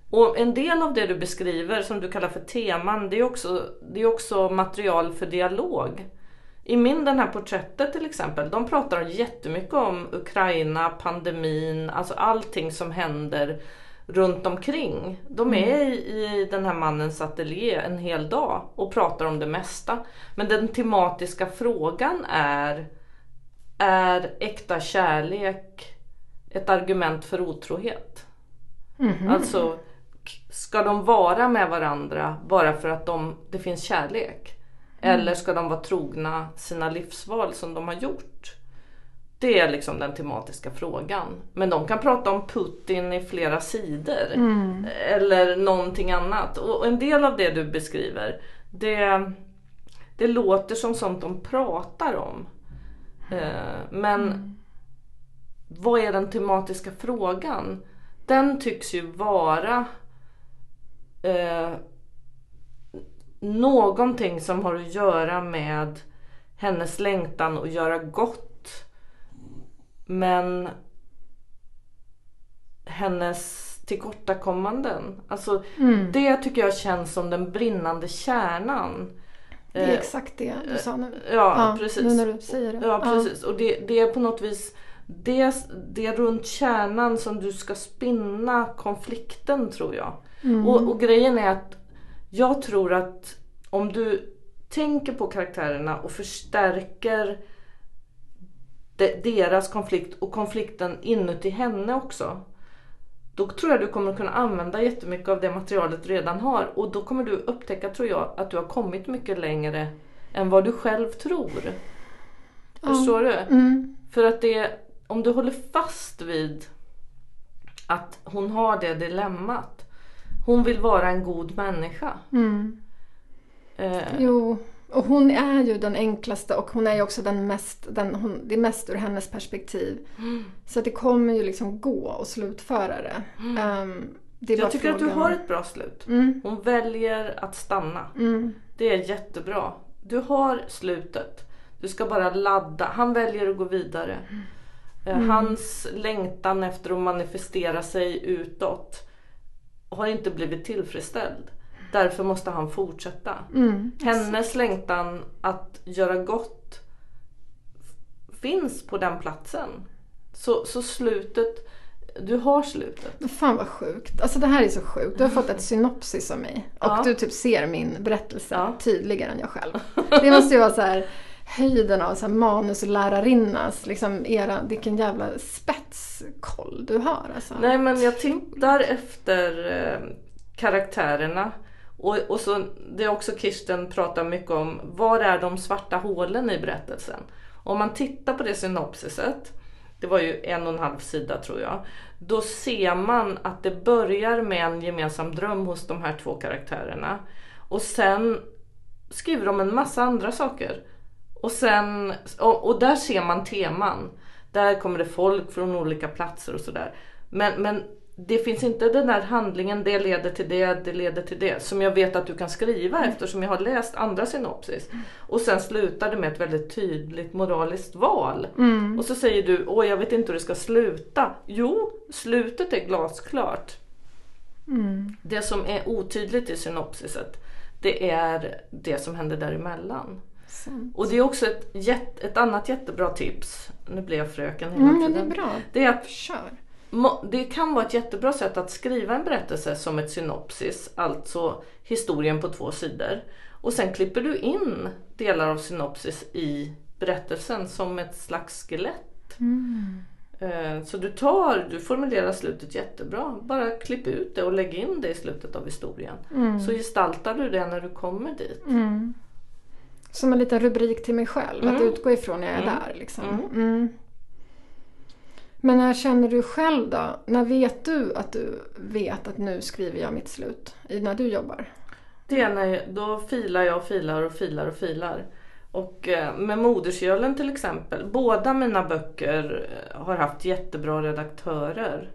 Och en del av det du beskriver som du kallar för teman, det är också, det är också material för dialog. I min den här porträttet till exempel, de pratar jättemycket om Ukraina, pandemin, alltså allting som händer runt omkring. De är i, i den här mannens ateljé en hel dag och pratar om det mesta. Men den tematiska frågan är, är äkta kärlek ett argument för otrohet? Alltså, k- ska de vara med varandra bara för att de, det finns kärlek? Eller ska de vara trogna sina livsval som de har gjort? Det är liksom den tematiska frågan. Men de kan prata om Putin i flera sidor. Eller någonting annat. Och en del av det du beskriver, det, det låter som sånt de pratar om. Eh, Men vad är den tematiska frågan? Den tycks ju vara eh, någonting som har att göra med hennes längtan att göra gott. Men hennes tillkortakommanden. Alltså det tycker jag känns som den brinnande kärnan. Det är Eh, exakt det du sa nu. Ja, precis. Nu när du säger det. Ja precis och det, det är på något vis det, det runt kärnan som du ska spinna konflikten tror jag. Och, och grejen är att jag tror att om du tänker på karaktärerna och förstärker de, deras konflikt och konflikten inuti henne också. Då tror jag du kommer kunna använda jättemycket av det materialet du redan har och då kommer du upptäcka tror jag att du har kommit mycket längre än vad du själv tror. Förstår du? Mm. För att det, om du håller fast vid att hon har det dilemmat. Hon vill vara en god människa. Mm. Eh, Jo, och hon är ju den enklaste och hon är ju också den mest, den, hon, det är mest ur hennes perspektiv. Så att det kommer ju liksom gå att slutföra det. Ehm, det är bara jag tycker att du frågan- har ett bra slut. Mm. Hon väljer att stanna. Mm. Det är jättebra. Du har slutet. Du ska bara ladda. Han väljer att gå vidare. Eh, Mm. Hans längtan efter att manifestera sig utåt har inte blivit tillfredsställd. Därför måste han fortsätta. Mm. Hennes längtan att göra gott finns på den platsen. Så, så slutet, du har slutet. Men Fan vad sjukt. Alltså det här är så sjukt. Du har fått ett synopsis av mig. Och Ja. du typ ser min berättelse Ja. tydligare än jag själv. Det måste ju vara så här höjden av så här manuslärarinnas, liksom era, vilken jävla spetskoll du har alltså. Nej men jag tittar efter eh, karaktärerna. Och, och så, det är också Kirsten pratar mycket om, var är de svarta hålen i berättelsen? Om man tittar på det synopsiset, det var ju en och en halv sida tror jag. Då ser man att det börjar med en gemensam dröm hos de här två karaktärerna. Och sen skriver de en massa andra saker. Och, sen, och, och där ser man teman. Där kommer det folk från olika platser och sådär. Men, men det finns inte den där handlingen, det leder till det, det leder till det. Som jag vet att du kan skriva eftersom jag har läst andra synopsis. Och sen slutar det med ett väldigt tydligt moraliskt val. Och så säger du, åh jag vet inte hur det ska sluta. Jo, slutet är glasklart. Mm. Det som är otydligt i synopsiset det är det som händer däremellan. Sant. Och det är också ett, jätte, ett annat jättebra tips. Nu blir jag fröken hela Mm, tiden. det är bra. Det är att Kör. Det kan vara ett jättebra sätt att skriva en berättelse som ett synopsis, alltså historien på två sidor. Och sen klipper du in delar av synopsis i berättelsen som ett slags skelett. Eh, Så du tar, du formulerar slutet jättebra. Bara klipp ut det och lägg in det i slutet av historien. Så gestaltar du det när du kommer dit. Mm. Som en liten rubrik till mig själv, att utgå ifrån när jag är där. Liksom. Mm. Men när känner du själv då? När vet du att du vet att nu skriver jag mitt slut? När du jobbar? Det är när jag, då filar jag och filar och filar och filar. Och eh, med Modersgölen till exempel. Båda mina böcker eh, har haft jättebra redaktörer.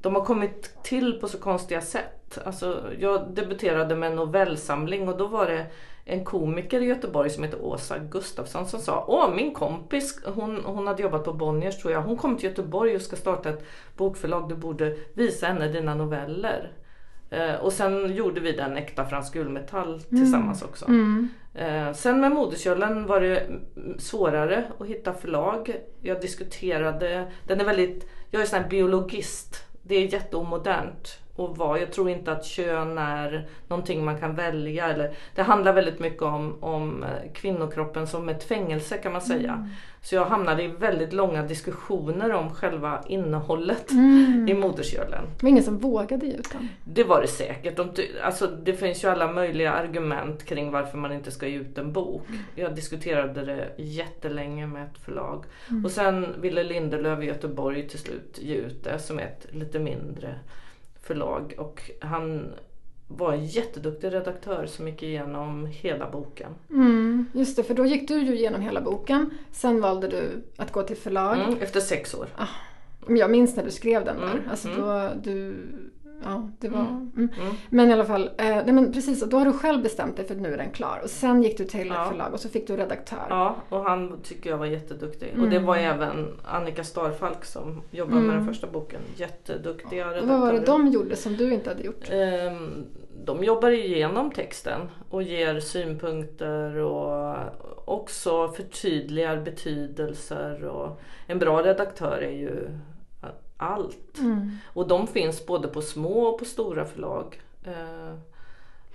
De har kommit till på så konstiga sätt. Alltså, jag debuterade med en novellsamling och då var det en komiker i Göteborg som heter Åsa Gustafsson som sa Åh min kompis, hon, hon hade jobbat på Bonniers tror jag, hon kom till Göteborg och ska starta ett bokförlag, du borde visa henne dina noveller. Eh, och sen gjorde vi den Äkta fransk gulmetall tillsammans också. Eh, sen med Modersgölen var det mm, svårare att hitta förlag. Jag diskuterade, den är väldigt, jag är sån här biologist. Det är jätteomodernt att vara. Jag tror inte att kön är någonting man kan välja. Eller, det handlar väldigt mycket om, om eh, kvinnokroppen som ett fängelse kan man säga. Så jag hamnade i väldigt långa diskussioner om själva innehållet i Modersgölen. Det var ingen som vågade ge ut den. Det var det säkert. De, alltså, det finns ju alla möjliga argument kring varför man inte ska ge ut en bok. Jag diskuterade det jättelänge med ett förlag. Och sen ville Lindelöf i Göteborg till slut ge ut det som ett lite mindre förlag. Och han var en jätteduktig redaktör som gick igenom hela boken. Mm, just det, för då gick du ju igenom hela boken. Sen valde du att gå till förlag. Mm, efter sex år. Men Jag minns när du skrev den där. Mm, Alltså mm. då du... Ja, det var... Mm. Men i alla fall, eh, nej men precis, och då har du själv bestämt dig för att nu är den klar. Och sen gick du till Ja. ett förlag och så fick du redaktör. Ja, och han tycker jag var jätteduktig. Och det var även Annika Starfalk som jobbade med den första boken. Jätteduktiga redaktörer. vad var det de gjorde som du inte hade gjort? Ehm, De jobbar igenom texten och ger synpunkter och också förtydligar betydelser. Och en bra redaktör är ju allt. Mm. Och de finns både på små och på stora förlag. Eh,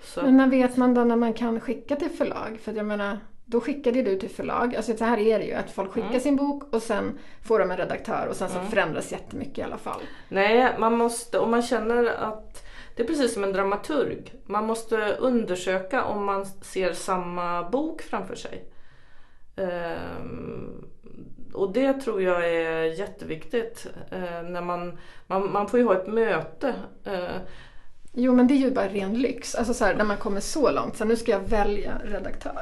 Så Men när vet man då när man kan skicka till förlag? För jag menar, då skickade du till förlag. Alltså så här är det ju, att folk skickar sin bok och sen får de en redaktör och sen så förändras jättemycket i alla fall. Nej, man måste, om man känner att det är precis som en dramaturg. Man måste undersöka om man ser samma bok framför sig. Ehm, och det tror jag är jätteviktigt. Eh, när man, man, man får ju ha ett möte. Eh, Jo men det är ju bara ren lyx. Alltså så här, när man kommer så långt, så nu ska jag välja redaktör.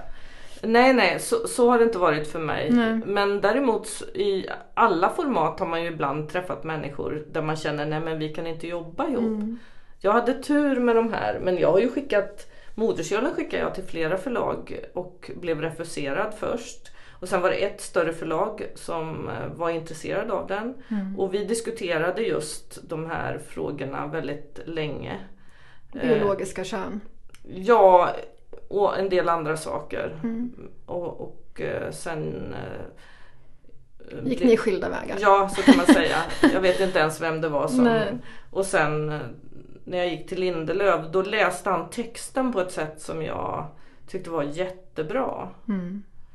nej, nej, så, så har det inte varit för mig. Nej. Men däremot i alla format har man ju ibland träffat människor där man känner nej men vi kan inte jobba ihop. Jag hade tur med de här men jag har ju skickat Modersgölen skickade jag till flera förlag och blev refuserad först. Och sen var det ett större förlag som eh, var intresserad av den. Och vi diskuterade just de här frågorna väldigt länge. Eh, Biologiska kön. Ja, och en del andra saker. Och, och eh, sen... Gick det- ni skilda vägar? Ja, så kan man säga. Jag vet inte ens vem det var som... Nej. Och sen när jag gick till Lindelöf då läste han texten på ett sätt som jag tyckte var jättebra.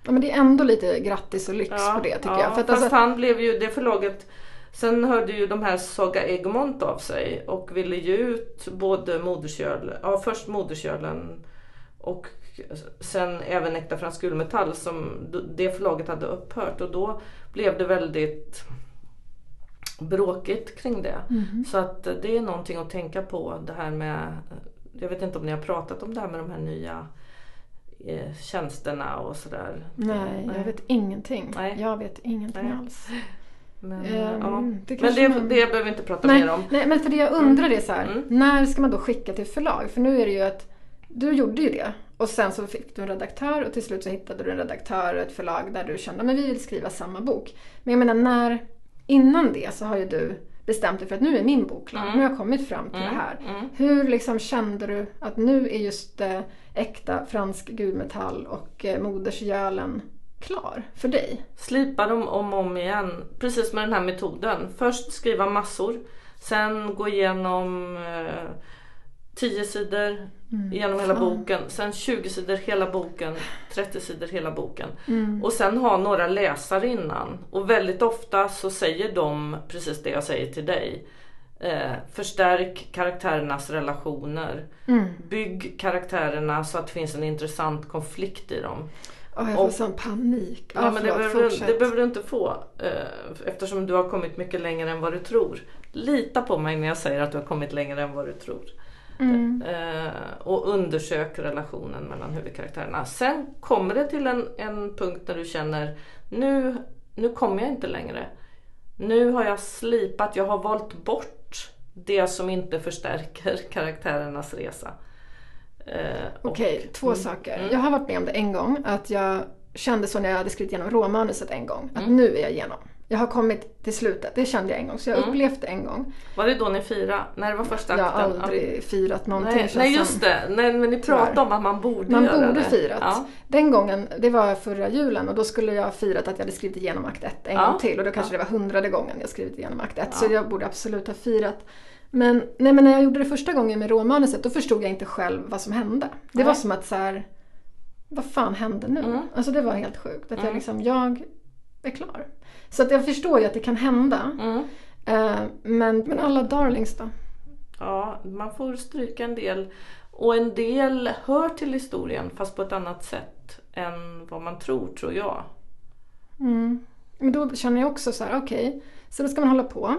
Ja, men det är ändå lite grattis och lyx på det tycker ja, jag. För att fast alltså, han blev ju, det förlaget Sen hörde ju de här Saga Egmont av sig och ville ge ut både Modersköl, ja först Moderskölen och sen även Äkta fransk gulmetall som det förlaget hade upphört och då blev det väldigt bråkigt kring det. Mhm. Så att det är någonting att tänka på det här med, jag vet inte om ni har pratat om det här med de här nya eh, tjänsterna och sådär. nej, jag vet ingenting. Nej. Jag vet ingenting Nej. alls. Men, Ehm, ja. det men det, man- det behöver vi inte prata Nej, mer om. nej, men för det jag undrar är så här, Mm. när ska man då skicka till förlag? För nu är det ju att du gjorde ju det och sen så fick du en redaktör och till slut så hittade du en redaktör och ett förlag där du kände men vi vill skriva samma bok. Men jag menar när, innan det så har ju du bestämt dig för att nu är min bok klar. Mm. Nu har jag kommit fram till Mm, det här. mm. Hur liksom kände du att nu är just eh, äkta fransk gudmetall och eh, modersgölen klar för dig? Slipa dem om och om igen. Precis med den här metoden. Först skriva massor. Sen gå igenom eh, 10 sidor genom hela Fan. boken. Sen 20 sidor hela boken. 30 sidor hela boken. Mm. Och sen ha några läsare innan. Och väldigt ofta så säger de precis det jag säger till dig. Eh, förstärk karaktärernas relationer. Mm. Bygg karaktärerna så att det finns en intressant konflikt i dem. Åh, jag får Och- sån panik. Ja, Ja, men det, behöver, det behöver du inte få eh, eftersom du har kommit mycket längre än vad du tror. Lita på mig när jag säger att du har kommit längre än vad du tror. Mm. Eh, och undersök relationen mellan huvudkaraktärerna. Sen kommer det till en, en punkt när du känner nu, nu kommer jag inte längre. Nu har jag slipat, jag har valt bort det som inte förstärker karaktärernas resa. Eh, Okej, två Mm. saker. Mm. Jag har varit med om det en gång. Att jag kände så när jag hade skrivit igenom råmanuset en gång. Att Mm. nu är jag igenom. Jag har kommit till slutet. Det kände jag en gång. Så jag Mm. upplevde det en gång. Var det då ni firade? När det var första Jag har akten? aldrig firat någonting. Nej, nej just det, nej, men ni pratade om att man borde Man göra borde det. firat. Ja. Den gången, det var förra julen och då skulle jag firat att jag hade skrivit igenom akt 1 en Ja. gång till. Och då kanske det var hundrade gången jag skrivit igenom akt 1. Ja. Så jag borde absolut ha firat. Men, nej, men när jag gjorde det första gången med råmanuset då förstod jag inte själv vad som hände. Det Nej. var som att så här, vad fan hände nu? Mm. Alltså det var helt sjukt. Att jag Mm. liksom, jag är klar. Så att jag förstår ju att det kan hända. Mm. Eh, men, men alla darlings då? ja, man får stryka en del. Och en del hör till historien fast på ett annat sätt än vad man tror, tror jag. Mm. Men då känner jag också så här, okej, så då ska man hålla på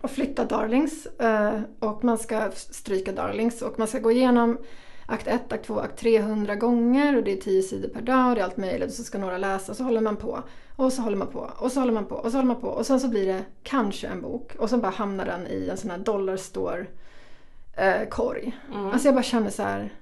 och flytta darlings eh, och man ska stryka darlings och man ska gå igenom akt 1, akt 2, akt 3 100 gånger och det är 10 sidor per dag och det är allt möjligt och så ska några läsa så håller man på och så håller man på och så håller man på och så håller man på och sen så blir det kanske en bok och så bara hamnar den i en sån här dollarstore eh, korg. Mm. Alltså jag bara känner så här,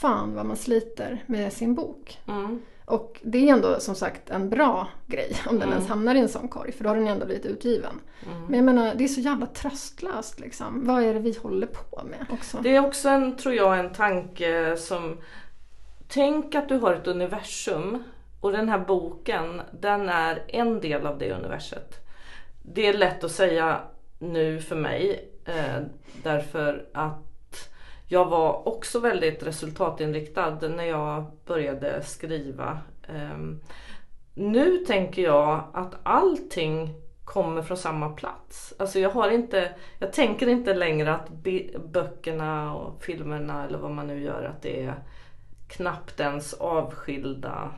fan vad man sliter med sin bok. Mm. Och det är ändå som sagt en bra grej om den Mm. ens hamnar i en sån korg för då har den ändå blivit utgiven. Mm. Men jag menar det är så jävla tröstlöst liksom. Vad är det vi håller på med också? Det är också en, tror jag, en tanke som... Tänk att du har ett universum och den här boken, den är en del av det universet. Det är lätt att säga nu för mig eh, därför att jag var också väldigt resultatinriktad när jag började skriva. Ehm, nu tänker jag att allting kommer från samma plats. Alltså jag har inte, jag tänker inte längre att böckerna och filmerna eller vad man nu gör att det är knappt ens avskilda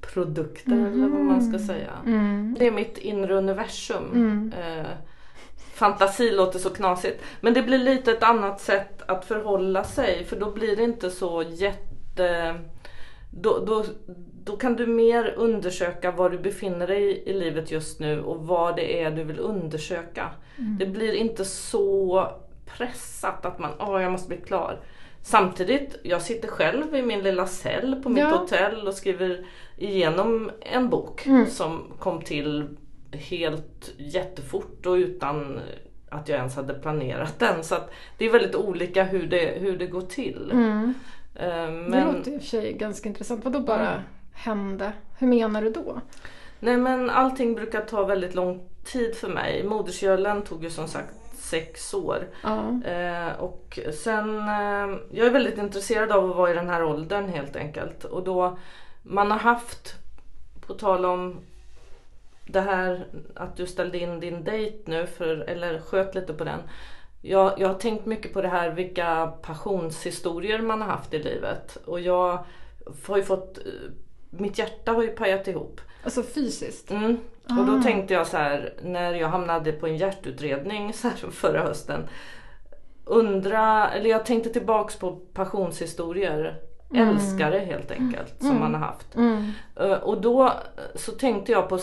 produkter eller vad man ska säga. Mm. Det är mitt inre universum. Mm. Eh, fantasi låter så knasigt. Men det blir lite ett annat sätt att förhålla sig för då blir det inte så jätte... Då, då, då kan du mer undersöka var du befinner dig i livet just nu och vad det är du vill undersöka. Det blir inte så pressat att man, åh jag måste bli klar. Samtidigt, jag sitter själv i min lilla cell på mitt Ja. hotell och skriver igenom en bok Mm. som kom till helt jättefort och utan att jag ens hade planerat den. Så det är väldigt olika hur det, hur det går till. Mm. Eh, Det Men, låter i och för sig ganska intressant. Vadå bara Mm. hände? Hur menar du då? nej men allting brukar ta väldigt lång tid för mig. Modersgölen tog ju som sagt sex år. Ja. Eh, och sen, eh, jag är väldigt intresserad av att vara i den här åldern helt enkelt. Och då, man har haft, på tal om det här att du ställde in din dejt nu, för, eller sköt lite på den. Jag, jag har tänkt mycket på det här vilka passionshistorier man har haft i livet. Och jag har ju fått, eh, mitt hjärta har ju pajat ihop. Alltså fysiskt? Mm. Och då Ah. tänkte jag så här när jag hamnade på en hjärtutredning så här förra hösten. Undra, eller jag tänkte tillbaks på passionshistorier. Mm. Älskare helt enkelt som Mm. man har haft. Mm. Eh, Och då så tänkte jag på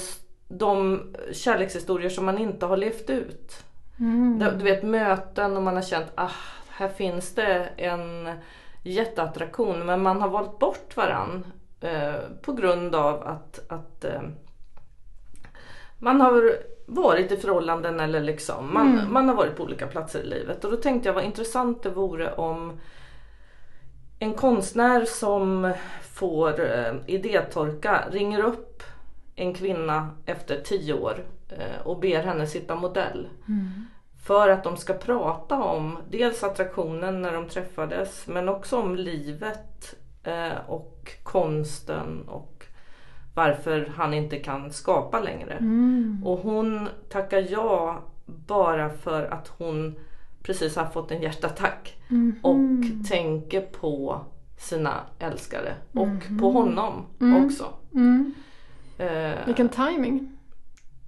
de kärlekshistorier som man inte har levt ut. Mm. Du vet möten och man har känt ah, här finns det en jätteattraktion men man har valt bort varann eh, på grund av att, att eh, man har varit i förhållanden eller liksom man, man har varit på olika platser i livet. Och då tänkte jag vad intressant det vore om en konstnär som får eh, idétorka ringer upp en kvinna efter tio år eh, och ber henne sitta modell. För att de ska prata om dels attraktionen när de träffades men också om livet eh, och konsten och varför han inte kan skapa längre. Och hon tackar ja bara för att hon precis har fått en hjärtattack och tänker på sina älskare och på honom också. Eh, Vilken timing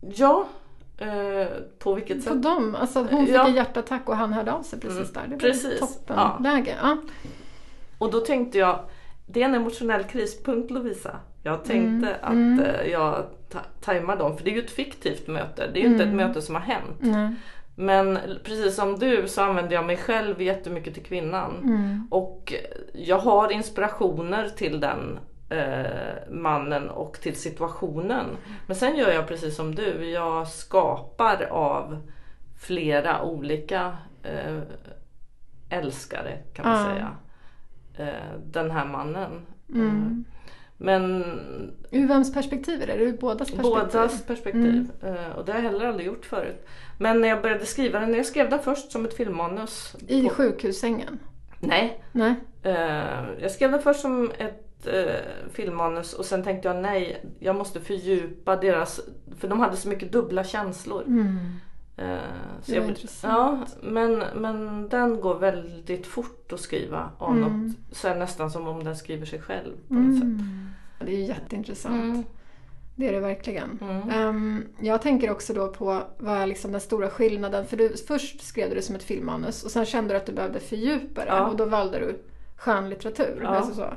ja, eh, på vilket På sätt? dem. Alltså hon fick Ja. en hjärtattack och han hörde av sig precis Mm, där. Det var precis. toppenläge. Ja. Och då tänkte jag, det är en emotionell krispunkt Lovisa. Jag tänkte Mm. att eh, jag ta- tajmar dem, för det är ju ett fiktivt möte. Det är ju inte Mm. ett möte som har hänt. Men precis som du så använder jag mig själv jättemycket till kvinnan. Mm. Och jag har inspirationer till den eh, mannen och till situationen. Men sen gör jag precis som du. Jag skapar av flera olika eh, älskare kan man Ja. säga. Eh, den här mannen. Mm. Men Ur vems perspektiv är det? Ur bådas perspektiv? Bådas perspektiv. Eh, Och det har jag heller aldrig gjort förut. Men när jag började skriva den, jag skrev den först som ett filmmanus. I på- sjukhussängen? Nej, Nej? Jag skrev den först som ett eh, filmmanus och sen tänkte jag nej, jag måste fördjupa deras, för de hade så mycket dubbla känslor. Mm. Eh, så Det var jag, intressant. ja, men, men den går väldigt fort att skriva av Mm. något, det nästan som om den skriver sig själv på något sätt. Mm. Det är jätteintressant. Mm. Det är det verkligen. Mm. Ehm, jag tänker också då på vad är liksom den stora skillnaden. För du, först skrev du det som ett filmmanus och sen kände du att du behövde fördjupa det Ja. och då valde du skönlitteratur. Ja. Alltså så.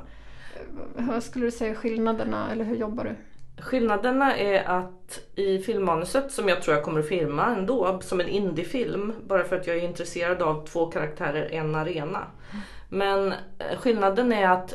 Vad skulle du säga är skillnaderna eller hur jobbar du? Skillnaderna är att i filmmanuset som jag tror jag kommer att filma ändå som en indiefilm bara för att jag är intresserad av två karaktärer, en arena. Men eh, skillnaden är att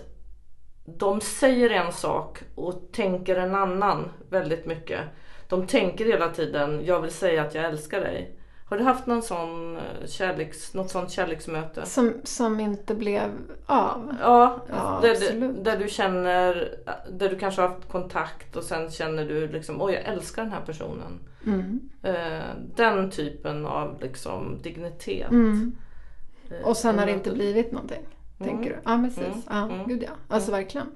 de säger en sak och tänker en annan väldigt mycket. De tänker hela tiden, jag vill säga att jag älskar dig. Har du haft någon sån eh, kärleks, något sånt kärleksmöte? Som, som inte blev av? Ja, Ja, där, absolut. där du känner, där du kanske har haft kontakt och sen känner du liksom, oj jag älskar den här personen. Mm. Eh, den typen av liksom dignitet. Mm. eh, Och sen har det inte blivit någonting? Tänker du? Ja, precis. Mm. Ja, Mm. gud ja. Alltså verkligen.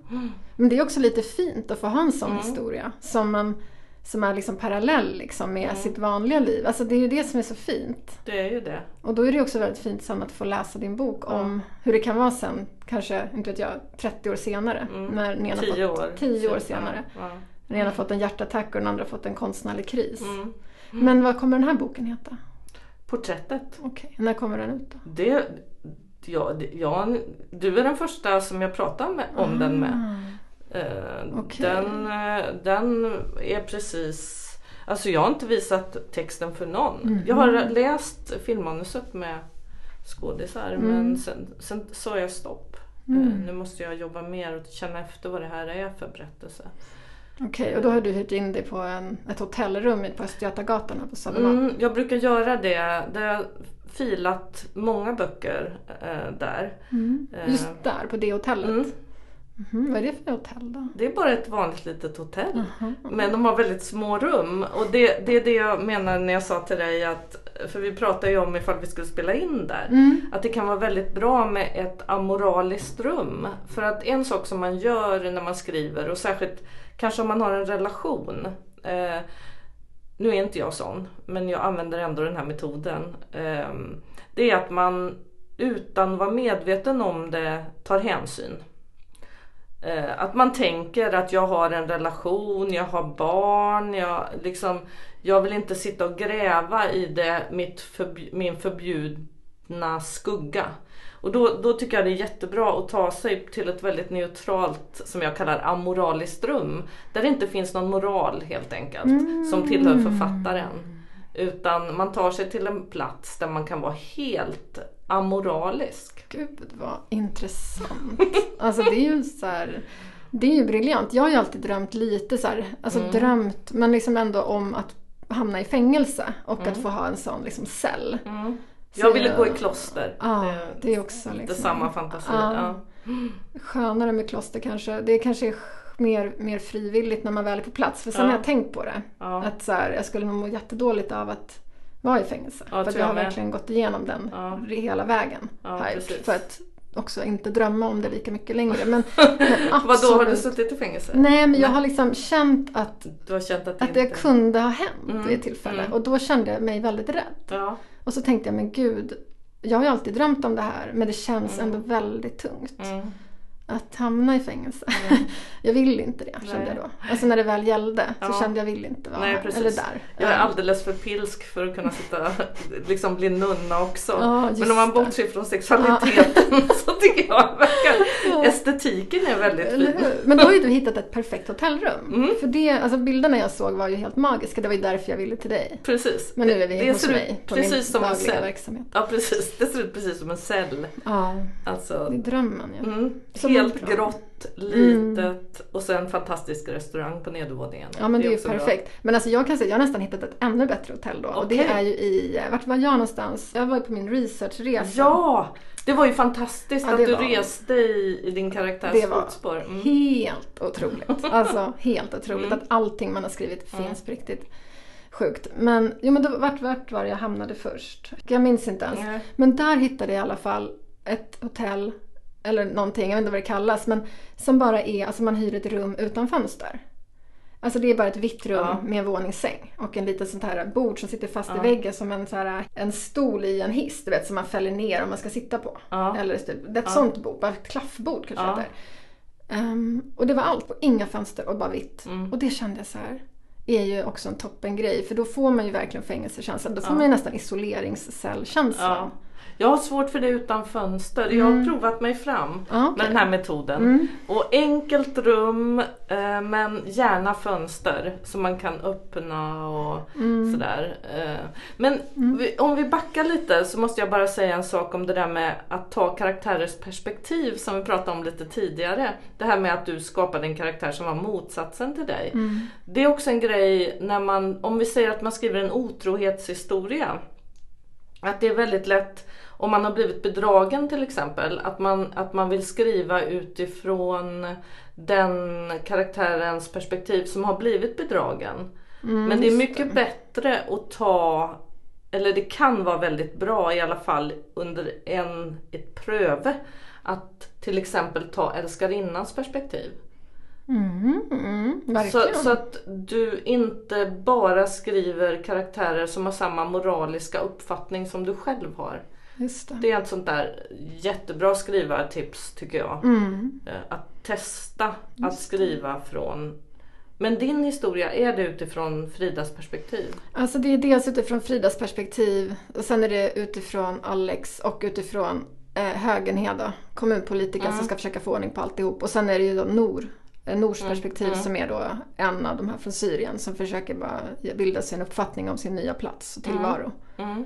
Men det är också lite fint att få ha en sån Mm. historia som, man, som är liksom parallell liksom med Mm. sitt vanliga liv. Alltså det är ju det som är så fint. Det är ju det. Och då är det också väldigt fint sen att få läsa din bok om hur det kan vara sen, kanske, inte vet jag, 30 år senare. Mm. När den ena Tio fått, år. 10 år senare. Ja. Den ena fått en hjärtattack och den andra fått en konstnärlig kris. Mm. Men vad kommer den här boken heta? Porträttet. Okej, när kommer den ut då? Det, ja, det, ja, du är den första som jag pratar med, om den med. Eh, Okej. den, eh, den är precis... Alltså jag har inte visat texten för någon. Mhm. Jag har läst filmmanuset med skådisar Mm. men sen, sen sa jag stopp. Mm. Eh, nu måste jag jobba mer och känna efter vad det här är för berättelse. Okej, och då har du hyrt in dig på en, ett hotellrum på Östgötagatan här på Södermalm. Mm, jag brukar göra det. Det har filat många böcker eh, där. Mm. Just där, på det hotellet. Mm. Vad är det för hotell då? Det är bara ett vanligt litet hotell. Aha. Men de har väldigt små rum. Och det, det är det jag menar när jag sa till dig att, för vi pratade ju om ifall vi skulle spela in där. Mm. Att det kan vara väldigt bra med ett amoraliskt rum. För att en sak som man gör när man skriver och särskilt kanske om man har en relation. Eh, nu är inte jag sån, men jag använder ändå den här metoden. Eh, det är att man utan att vara medveten om det tar hänsyn. Eh, att man tänker att jag har en relation, jag har barn, jag, liksom, jag vill inte sitta och gräva i det, mitt förb- min förbjudna skugga. Och då, då tycker jag det är jättebra att ta sig till ett väldigt neutralt, som jag kallar amoraliskt rum. Där det inte finns någon moral helt enkelt, som tillhör författaren. Utan man tar sig till en plats där man kan vara helt amoralisk. Gud vad intressant. Alltså det är ju så här, Det är ju briljant. Jag har ju alltid drömt lite så här, alltså Mm. drömt men liksom ändå om att hamna i fängelse och att få ha en sån liksom cell. Mm. Jag ville jag- gå i kloster. Ja, det är också lite liksom... samma fantasi. Ja. skönare med kloster kanske. Det kanske är mer, mer frivilligt när man väl är på plats. För sen Ja. har jag tänkt på det. Ja. Att så här, jag skulle nog må jättedåligt av att vara i fängelse. Ja, för jag jag har med. verkligen gått igenom den Ja. hela vägen. Ja. För att också inte drömma om det lika mycket längre. Men, men Vadå, har du suttit i fängelse? Nej men jag har liksom känt att, känt att det att det inte... kunde ha hänt Mm, vid ett tillfälle. mm. Och då kände jag mig väldigt rädd. Ja. Och så tänkte jag men gud, jag har ju alltid drömt om det här men det känns Mm. ändå väldigt tungt. Mm. Att hamna i fängelse. jag vill inte det kände Nej. jag då. Alltså när det väl gällde så Ja. kände jag vill inte vara Nej, här. Eller där. Jag är Ja. alldeles för pilsk för att kunna sitta, liksom bli nunna också. Ja, Men om man bortser från sexualiteten så tycker jag verkar, estetiken är väldigt fin. Men då har ju du hittat ett perfekt hotellrum. Mm. För det, alltså bilderna jag såg var ju helt magiska. Det var ju därför jag ville till dig. Precis. Men nu är vi det hos mig på min precis som en dagliga verksamhet. Ja precis, det ser ut precis som en cell. Ja, Alltså, det är drömmen ju. mm, Som helt bra. grått, litet och sen fantastisk restaurang på nedervåningen. Ja men det är ju också bra. perfekt. Men alltså jag kan säga, jag har nästan hittat ett ännu bättre hotell då. Och det är ju i, vart var jag någonstans? Jag var ju på min researchresa. Ja! Det var ju fantastiskt Ja, att det du var- reste i, i din karaktärs Det var fotspår. Mm. helt otroligt. Alltså helt otroligt Mm. att allting man har skrivit Mm. finns på riktigt. Sjukt. Men, jo men då, vart, vart var det jag hamnade först? Jag minns inte ens. Nej. Men där hittade jag i alla fall ett hotell, eller någonting, jag vet inte vad det kallas, men som bara är, alltså man hyr ett rum utan fönster. Alltså det är bara ett vitt rum Ja. med en våningssäng och en liten sånt här bord som sitter fast Ja. i väggen som en, så här, en stol i en hiss, du vet, som man fäller ner om man ska sitta på. Ja. Eller typ, det är ett sånt bord, bara ett klaffbord kanske Ja. Ehm, och det var allt, och inga fönster och bara vitt. Mm. Och det kände jag så här är ju också en toppengrej för då får man ju verkligen fängelsekänslan. Då får man ju nästan isoleringscellkänslan. Ja. Jag har svårt för det utan fönster. Jag har provat mig fram Mm. Ja, okej. med den här metoden. Mm. Och enkelt rum eh, men gärna fönster som man kan öppna och Mm. sådär. Eh, men vi, om vi backar lite så måste jag bara säga en sak om det där med att ta karaktärers perspektiv som vi pratade om lite tidigare. Det här med att du skapade en karaktär som var motsatsen till dig. Mm. Det är också en grej när man, om vi säger att man skriver en otrohetshistoria. Att det är väldigt lätt om man har blivit bedragen till exempel, att man, att man vill skriva utifrån den karaktärens perspektiv som har blivit bedragen. Mm, Men det är mycket bättre att ta, eller det kan vara väldigt bra i alla fall under en, ett pröve, att till exempel ta älskarinnans perspektiv. Mm, mm, Så, så att du inte bara skriver karaktärer som har samma moraliska uppfattning som du själv har. Just det. Det är ett sånt där jättebra skrivartips tycker jag. Mm. Eh, Att testa att skriva från men din historia, är det utifrån Fridas perspektiv? Alltså det är dels utifrån Fridas perspektiv och sen är det utifrån Alex och utifrån eh, Högenheda, kommunpolitikern Mm. som ska försöka få ordning på alltihop. Och sen är det ju då Nor, eh, Nors Mm, perspektiv mm. som är då en av de här från Syrien som försöker bara bilda sig en uppfattning om sin nya plats och tillvaro. Mm.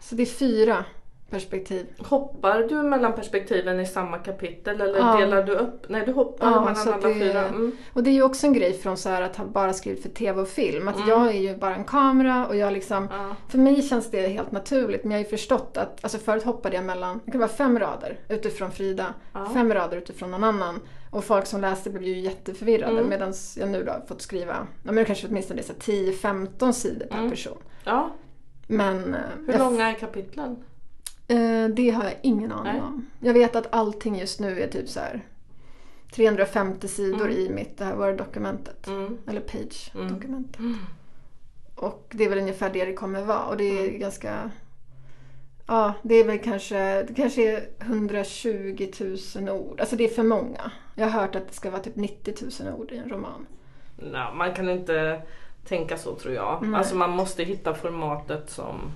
Så det är fyra perspektiv. Hoppar du mellan perspektiven i samma kapitel eller Ja. delar du upp? Nej du hoppar Ja, mellan alla det- fyra. Mm. Och det är ju också en grej från så här att ha bara skrivit för tv och film. Att Mm. jag är ju bara en kamera och jag liksom Ja. För mig känns det helt naturligt men jag har ju förstått att, alltså förut hoppade jag mellan, det kan vara fem rader utifrån Frida, fem rader utifrån någon annan. Och folk som läste blev ju jätteförvirrade Mm. medan jag nu då har fått skriva, ja men kanske åtminstone är så här 10-15 sidor per Mm. person. ja. Men eh, Hur jag, långa är kapitlen? Eh, det har jag ingen aning Nej. om. Jag vet att allting just nu är typ så här 350 sidor Mm. i mitt det här Word-dokumentet. Mm. Eller Page-dokumentet. Mm. Och det är väl ungefär det det kommer vara. Och det är ganska... Ja, det är väl kanske, det kanske är 120 000 ord. Alltså det är för många. Jag har hört att det ska vara typ 90 000 ord i en roman. Nej, man kan inte tänka så tror jag. Nej. Alltså man måste hitta formatet som,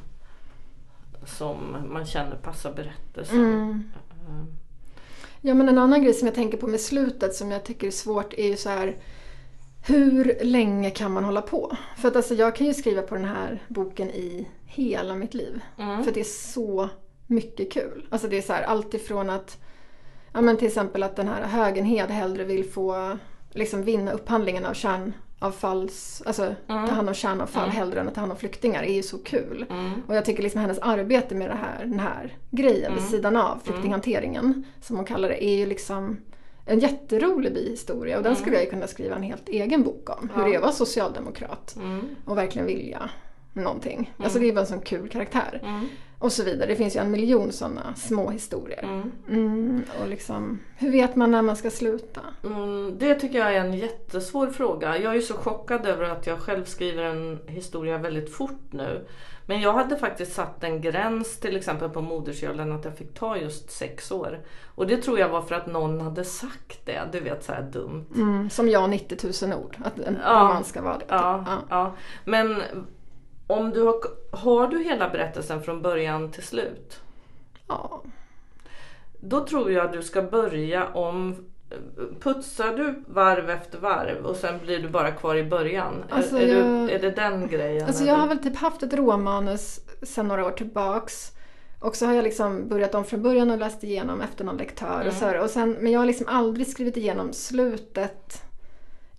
som man känner passar berättelsen. Mm. Eh, Ja, men en annan grej som jag tänker på med slutet som jag tycker är svårt är ju så här hur länge kan man hålla på? För att alltså jag kan ju skriva på den här boken i hela mitt liv. Mm. För det är så mycket kul. Alltså det är så här allt ifrån att ja men till exempel att den här Högenhed hellre vill få liksom vinna upphandlingen av kärn, kärnavfalls, alltså Mm. ta hand om kärnavfall hellre än att ta hand om flyktingar är ju så kul. Mm. Och jag tycker liksom hennes arbete med det här, den här grejen Mm. vid sidan av flyktinghanteringen, som hon kallar det, är ju liksom en jätterolig bihistoria och den skulle jag ju kunna skriva en helt egen bok om. Hur Mm. Ja. det vara socialdemokrat Mm. och verkligen vilja någonting. Alltså det är bara en sån kul karaktär. Och så vidare. Det finns ju en miljon sådana små historier. Mm. Mm, och liksom, hur vet man när man ska sluta? Mm, det tycker jag är en jättesvår fråga. Jag är ju så chockad över att jag själv skriver en historia väldigt fort nu. Men jag hade faktiskt satt en gräns till exempel på modersmjölken att jag fick ta just sex år. Och det tror jag var för att någon hade sagt det. Du vet så här dumt. Mm, som jag 90 000 ord. Att en Ja. roman ska vara det. Ja, Ja. ja. Men om du har, har du hela berättelsen från början till slut? ja. Då tror jag att du ska börja om Putsar du varv efter varv och sen blir du bara kvar i början? Alltså, är, är, jag- du, är det den grejen? Alltså jag har väl typ haft ett råmanus sedan några år tillbaks. Och så har jag liksom börjat om från början och läst igenom efter någon lektör. Och så här, och sen, men jag har liksom aldrig skrivit igenom slutet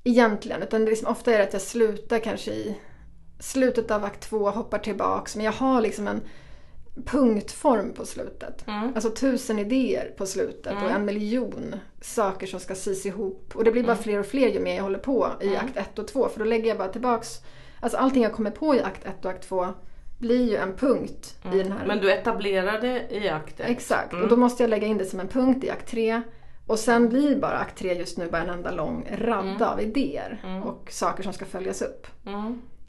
egentligen. Utan det liksom, ofta är det att jag slutar kanske i slutet av akt två, hoppar tillbaks. Men jag har liksom en punktform på slutet. Mm. Alltså tusen idéer på slutet och en miljon saker som ska sys ihop. Och det blir bara fler och fler ju mer jag håller på i akt ett och två. För då lägger jag bara tillbaks, alltså allting jag kommer på i akt ett och akt två blir ju en punkt i den här. Men du etablerar det i akten? Exakt, och då måste jag lägga in det som en punkt i akt tre. Och sen blir bara akt tre just nu bara en enda lång radda av idéer och saker som ska följas upp.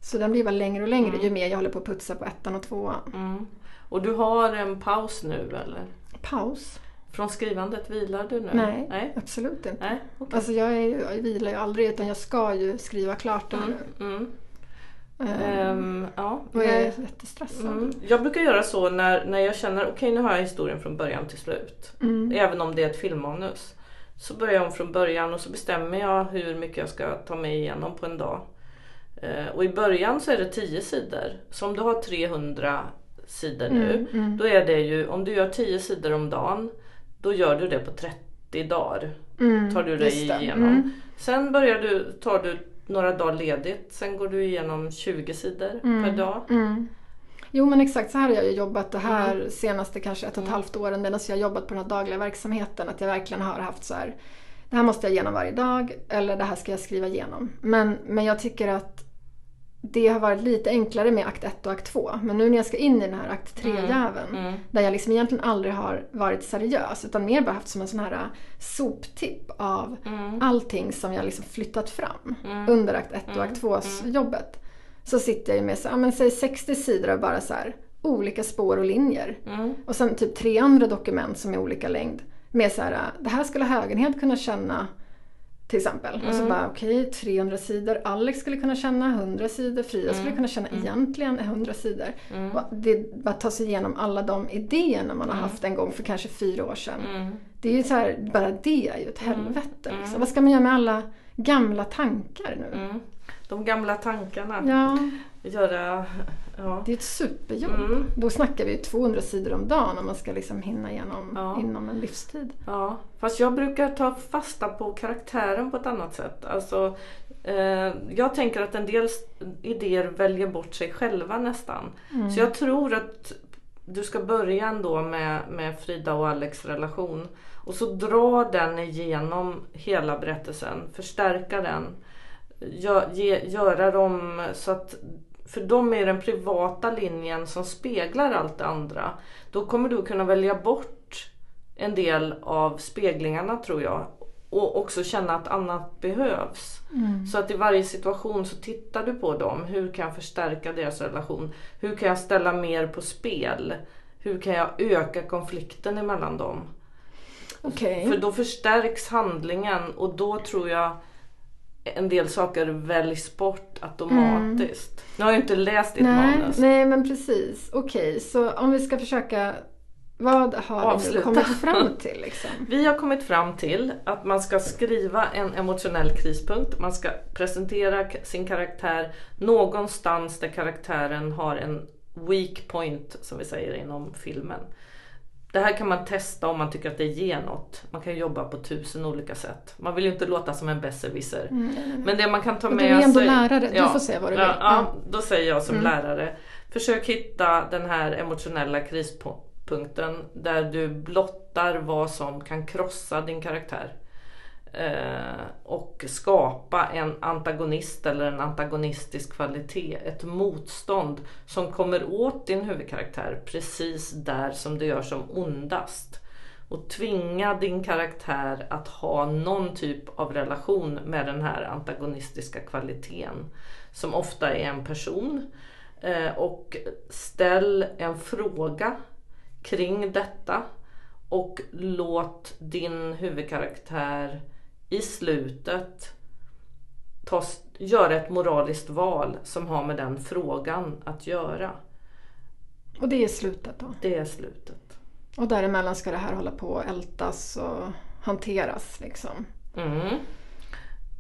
Mm. Så den blir bara längre och längre ju mer jag håller på att putsa på ettan och tvåan. Mm. Och du har en paus nu eller? Paus? Från skrivandet vilar du nu? Nej, Nej? absolut inte. Nej? okej. Alltså jag, är, jag vilar ju aldrig utan jag ska ju skriva klart den nu. Mm. Ehm, ja. och jag är jättestressad. Mm. Jag brukar göra så när, när jag känner okej nu har jag historien från början till slut. Mm. Även om det är ett filmmanus. Så börjar jag om från början och så bestämmer jag hur mycket jag ska ta mig igenom på en dag. Eh, och i början så är det 10 sidor. Så om du har 300 sidor nu. Mm, Då är det ju, om du gör 10 sidor om dagen. Då gör du det på 30 dagar. Mm, Tar du dig igenom. Mm. Sen börjar du, tar du några dagar ledigt. Sen går du igenom 20 sidor per dag. Mm. Jo men exakt så här har jag ju jobbat det här Mm. senaste kanske ett och ett halvt åren medan jag har jobbat på den här dagliga verksamheten. Att jag verkligen har haft så här, det här måste jag igenom varje dag eller det här ska jag skriva igenom. Men, men jag tycker att det har varit lite enklare med akt 1 och akt 2. Men nu när jag ska in i den här akt 3-jäveln Mm. där jag liksom egentligen aldrig har varit seriös utan mer bara haft som en sån här äh, soptipp av Mm. allting som jag liksom flyttat fram under akt 1 och akt 2 jobbet. Så sitter jag ju med så, ja, men säg 60 sidor av bara så här olika spår och linjer. Mm. Och sen typ tre andra dokument som är olika längd. Med så här, äh, det här skulle Högenhed kunna känna till exempel. Och Mm. så bara okej, 300 sidor. Alex skulle kunna känna 100 sidor. Frida skulle Mm. kunna känna egentligen 100 sidor. Och det bara ta sig igenom alla de idéerna man har haft en gång för kanske fyra år sedan. Mm. Det är ju så här, bara det är ju ett helvete. Liksom. Vad ska man göra med alla gamla tankar nu? Mm. De gamla tankarna. Ja, Göra... Ja. det är ett superjobb. Mm. Då snackar vi ju 200 sidor om dagen om man ska liksom hinna igenom Ja. inom en livstid. ja. Fast jag brukar ta fasta på karaktären på ett annat sätt. Alltså, eh, jag tänker att en del idéer väljer bort sig själva nästan. Mm. Så jag tror att du ska börja ändå med, med Frida och Alex relation. Och så dra den igenom hela berättelsen. Förstärka den. Gö, ge, göra dem så att för dem är den privata linjen som speglar allt det andra. Då kommer du kunna välja bort en del av speglingarna tror jag. Och också känna att annat behövs. Så att i varje situation så tittar du på dem. Hur kan jag förstärka deras relation? Hur kan jag ställa mer på spel? Hur kan jag öka konflikten emellan dem? Okej. För då förstärks handlingen och då tror jag en del saker väljs bort automatiskt. Nu har jag inte läst ditt Nej, manus. nej, men precis. Okej, så om vi ska försöka... Vad har vi Avsluta. kommit fram till liksom? Vi har kommit fram till att man ska skriva en emotionell krispunkt. Man ska presentera sin karaktär någonstans där karaktären har en weak point som vi säger inom filmen. Det här kan man testa om man tycker att det ger något. Man kan jobba på tusen olika sätt. Man vill ju inte låta som en besserwisser. Men det man kan ta med du är ändå sig... lärare, du får säga vad du ja, vill. Ja, Ja. då säger jag som Mm. lärare. Försök hitta den här emotionella krispunkten där du blottar vad som kan krossa din karaktär. Eh, och skapa en antagonist eller en antagonistisk kvalitet. Ett motstånd som kommer åt din huvudkaraktär precis där som det gör som ondast. Och tvinga din karaktär att ha någon typ av relation med den här antagonistiska kvaliteten. Som ofta är en person. Eh, och ställ en fråga kring detta. Och låt din huvudkaraktär i slutet ta, göra ett moraliskt val som har med den frågan att göra. Och det är slutet då. Det är slutet. Och däremellan ska det här hålla på och ältas och hanteras liksom. Mm.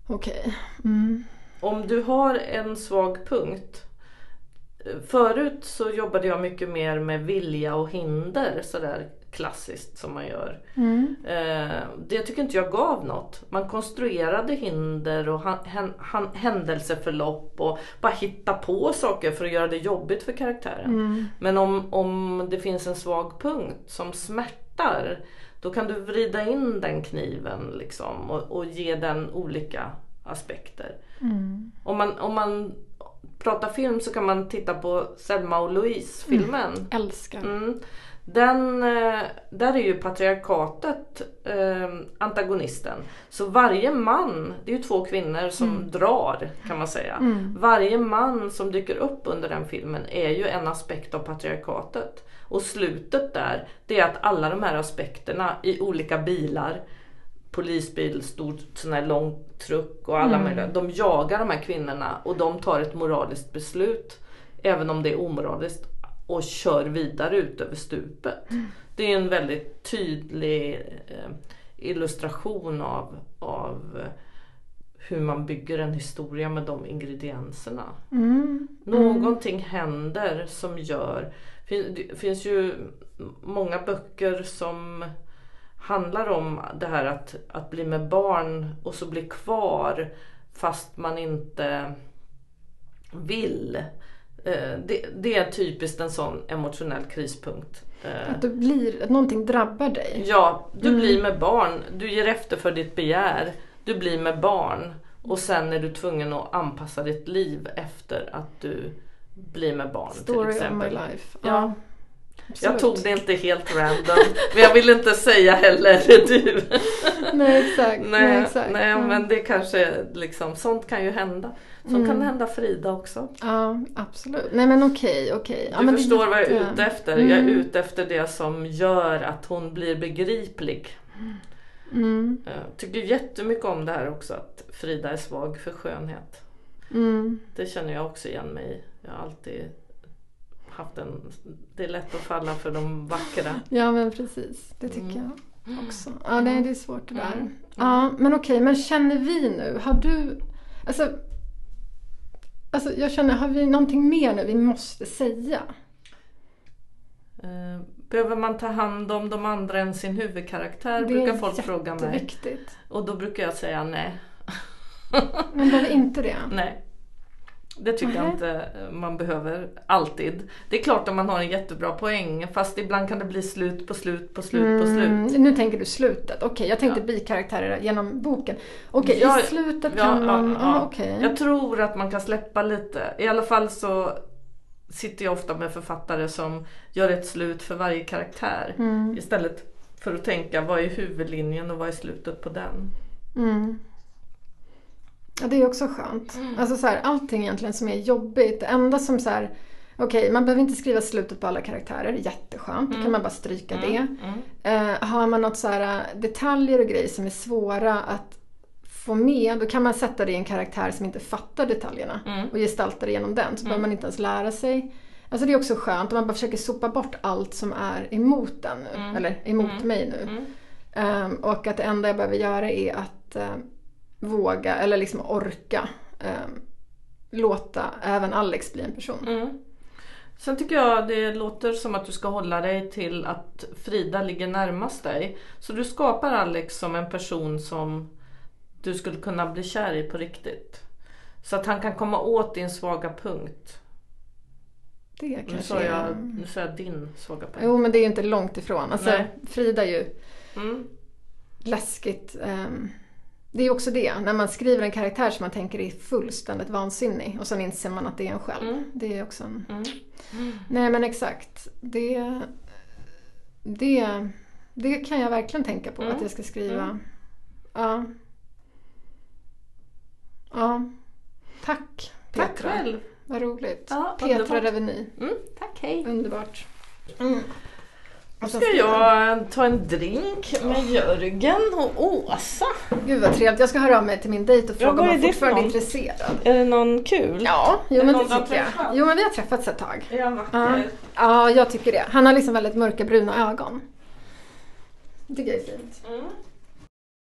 Okej. Mm. Om du har en svag punkt. Förut så jobbade jag mycket mer med vilja och hinder sådär klassiskt som man gör. Mm. Eh, det tycker inte jag gav något. Man konstruerade hinder och händelseförlopp och bara hitta på saker för att göra det jobbigt för karaktären. Mm. Men om, om det finns en svag punkt som smärtar då kan du vrida in den kniven liksom och, och ge den olika aspekter. Mm. Om man, om man pratar film så kan man titta på Selma och Louise filmen. Älskar. Mm. Den, eh, där är ju patriarkatet eh, antagonisten. Så varje man, det är ju två kvinnor som drar kan man säga. Mm. Varje man som dyker upp under den filmen är ju en aspekt av patriarkatet. Och slutet där, det är att alla de här aspekterna i olika bilar polisbil, stor sån här lång truck och alla möjliga. De jagar de här kvinnorna och de tar ett moraliskt beslut. Även om det är omoraliskt. Och kör vidare ut över stupet. Det är en väldigt tydlig eh, illustration av, av eh, hur man bygger en historia med de ingredienserna. Mm. Någonting händer som gör... Det finns ju många böcker som handlar om det här att, att bli med barn och så bli kvar fast man inte vill. Eh, Det, det är typiskt en sån emotionell krispunkt. Eh, Att, du blir, att någonting drabbar dig. Ja, du blir med barn. Du ger efter för ditt begär. Du blir med barn. Och sen är du tvungen att anpassa ditt liv efter att du blir med barn till Story of my exempel. life. Ja. Jag absolut. tog det inte helt random. men jag vill inte säga heller du. Nej exakt. Nej, Nej, exakt. nej men det kanske liksom, sånt kan ju hända. Sånt kan Mm. hända Frida också. Ja absolut. Nej men okej, okej. Ja, Du men förstår vad jag är ute efter. Jag är Mm. ute efter det som gör att hon blir begriplig. Mm. Jag tycker jättemycket om det här också att Frida är svag för skönhet. Mm. Det känner jag också igen mig i. Jag har alltid haft en... Det är lätt att falla för de vackra. Ja men precis, det tycker Mm. jag också. Ja nej det är svårt det där. Mm. Ja men okej, men känner vi nu, har du, alltså, alltså jag känner, har vi någonting mer nu vi måste säga? Eh, Behöver man ta hand om de andra än sin huvudkaraktär? brukar folk fråga mig. jätteviktigt. Och då brukar jag säga nej. Men behöver inte det? Nej. Det tycker jag Nähä. inte man behöver alltid. Det är klart om man har en jättebra poäng fast ibland kan det bli slut på slut på slut på Mm, slut. nu tänker du slutet. Okej, jag tänkte Ja. bikaraktärer genom boken. Okej, Ja, i slutet ja, kan man... ja, Ja, ja. okej. Jag tror att man kan släppa lite. I alla fall så sitter jag ofta med författare som gör ett slut för varje karaktär. Mm, Istället för att tänka vad är huvudlinjen och vad är slutet på den. Mm. Ja, det är också skönt. Alltså så här, allting egentligen som är jobbigt. Det enda som så här... Okej, man behöver inte skriva slutet på alla karaktärer. Jätteskönt. Då kan man bara stryka det. Mm. Eh, har man något så här, eh, detaljer och grejer som är svåra att få med, då kan man sätta det i en karaktär som inte fattar detaljerna Mm. och gestalta det genom den. Så behöver man inte ens lära sig. Alltså det är också skönt om man bara försöker sopa bort allt som är emot den nu. Mm. Eller emot Mm. mig nu. Mm. Ehm, och att det enda jag behöver göra är att eh, våga, eller liksom orka, ehm, låta även Alex bli en person. Mm. Sen tycker jag det låter som att du ska hålla dig till att Frida ligger närmast dig. Så du skapar Alex som en person som du skulle kunna bli kär i på riktigt. Så att han kan komma åt din svaga punkt. Det Nu kanske sa jag, är... nu sa jag din svaga punkt. Jo men det är ju inte långt ifrån. Alltså, Nej. Frida är ju Mm. läskigt. ehm, det är också det, när man skriver en karaktär som man tänker är fullständigt vansinnig och sen inser man att det är en själv. Mm. Det är också en... Mm. Nej men exakt. Det, det, det kan jag verkligen tänka på Mm. att jag ska skriva. Mm. Ja. Ja. Tack Petra. Tack själv. Vad roligt. Ja, Petra. Reveny. Mm. Tack, hej. Underbart. Mm. Så ska jag ta en drink med Jörgen och Åsa. Gud vad trevligt. Jag ska höra av mig till min dejt och Ja, fråga vad om är för fortfarande är intresserad. Är det någon kul? Ja, jo Är men det tycker jag. Jo men vi har träffats ett tag. Ja, Ja. vacker. ja, jag tycker det. Han har liksom väldigt mörka bruna ögon. Det tycker jag är fint. Mm.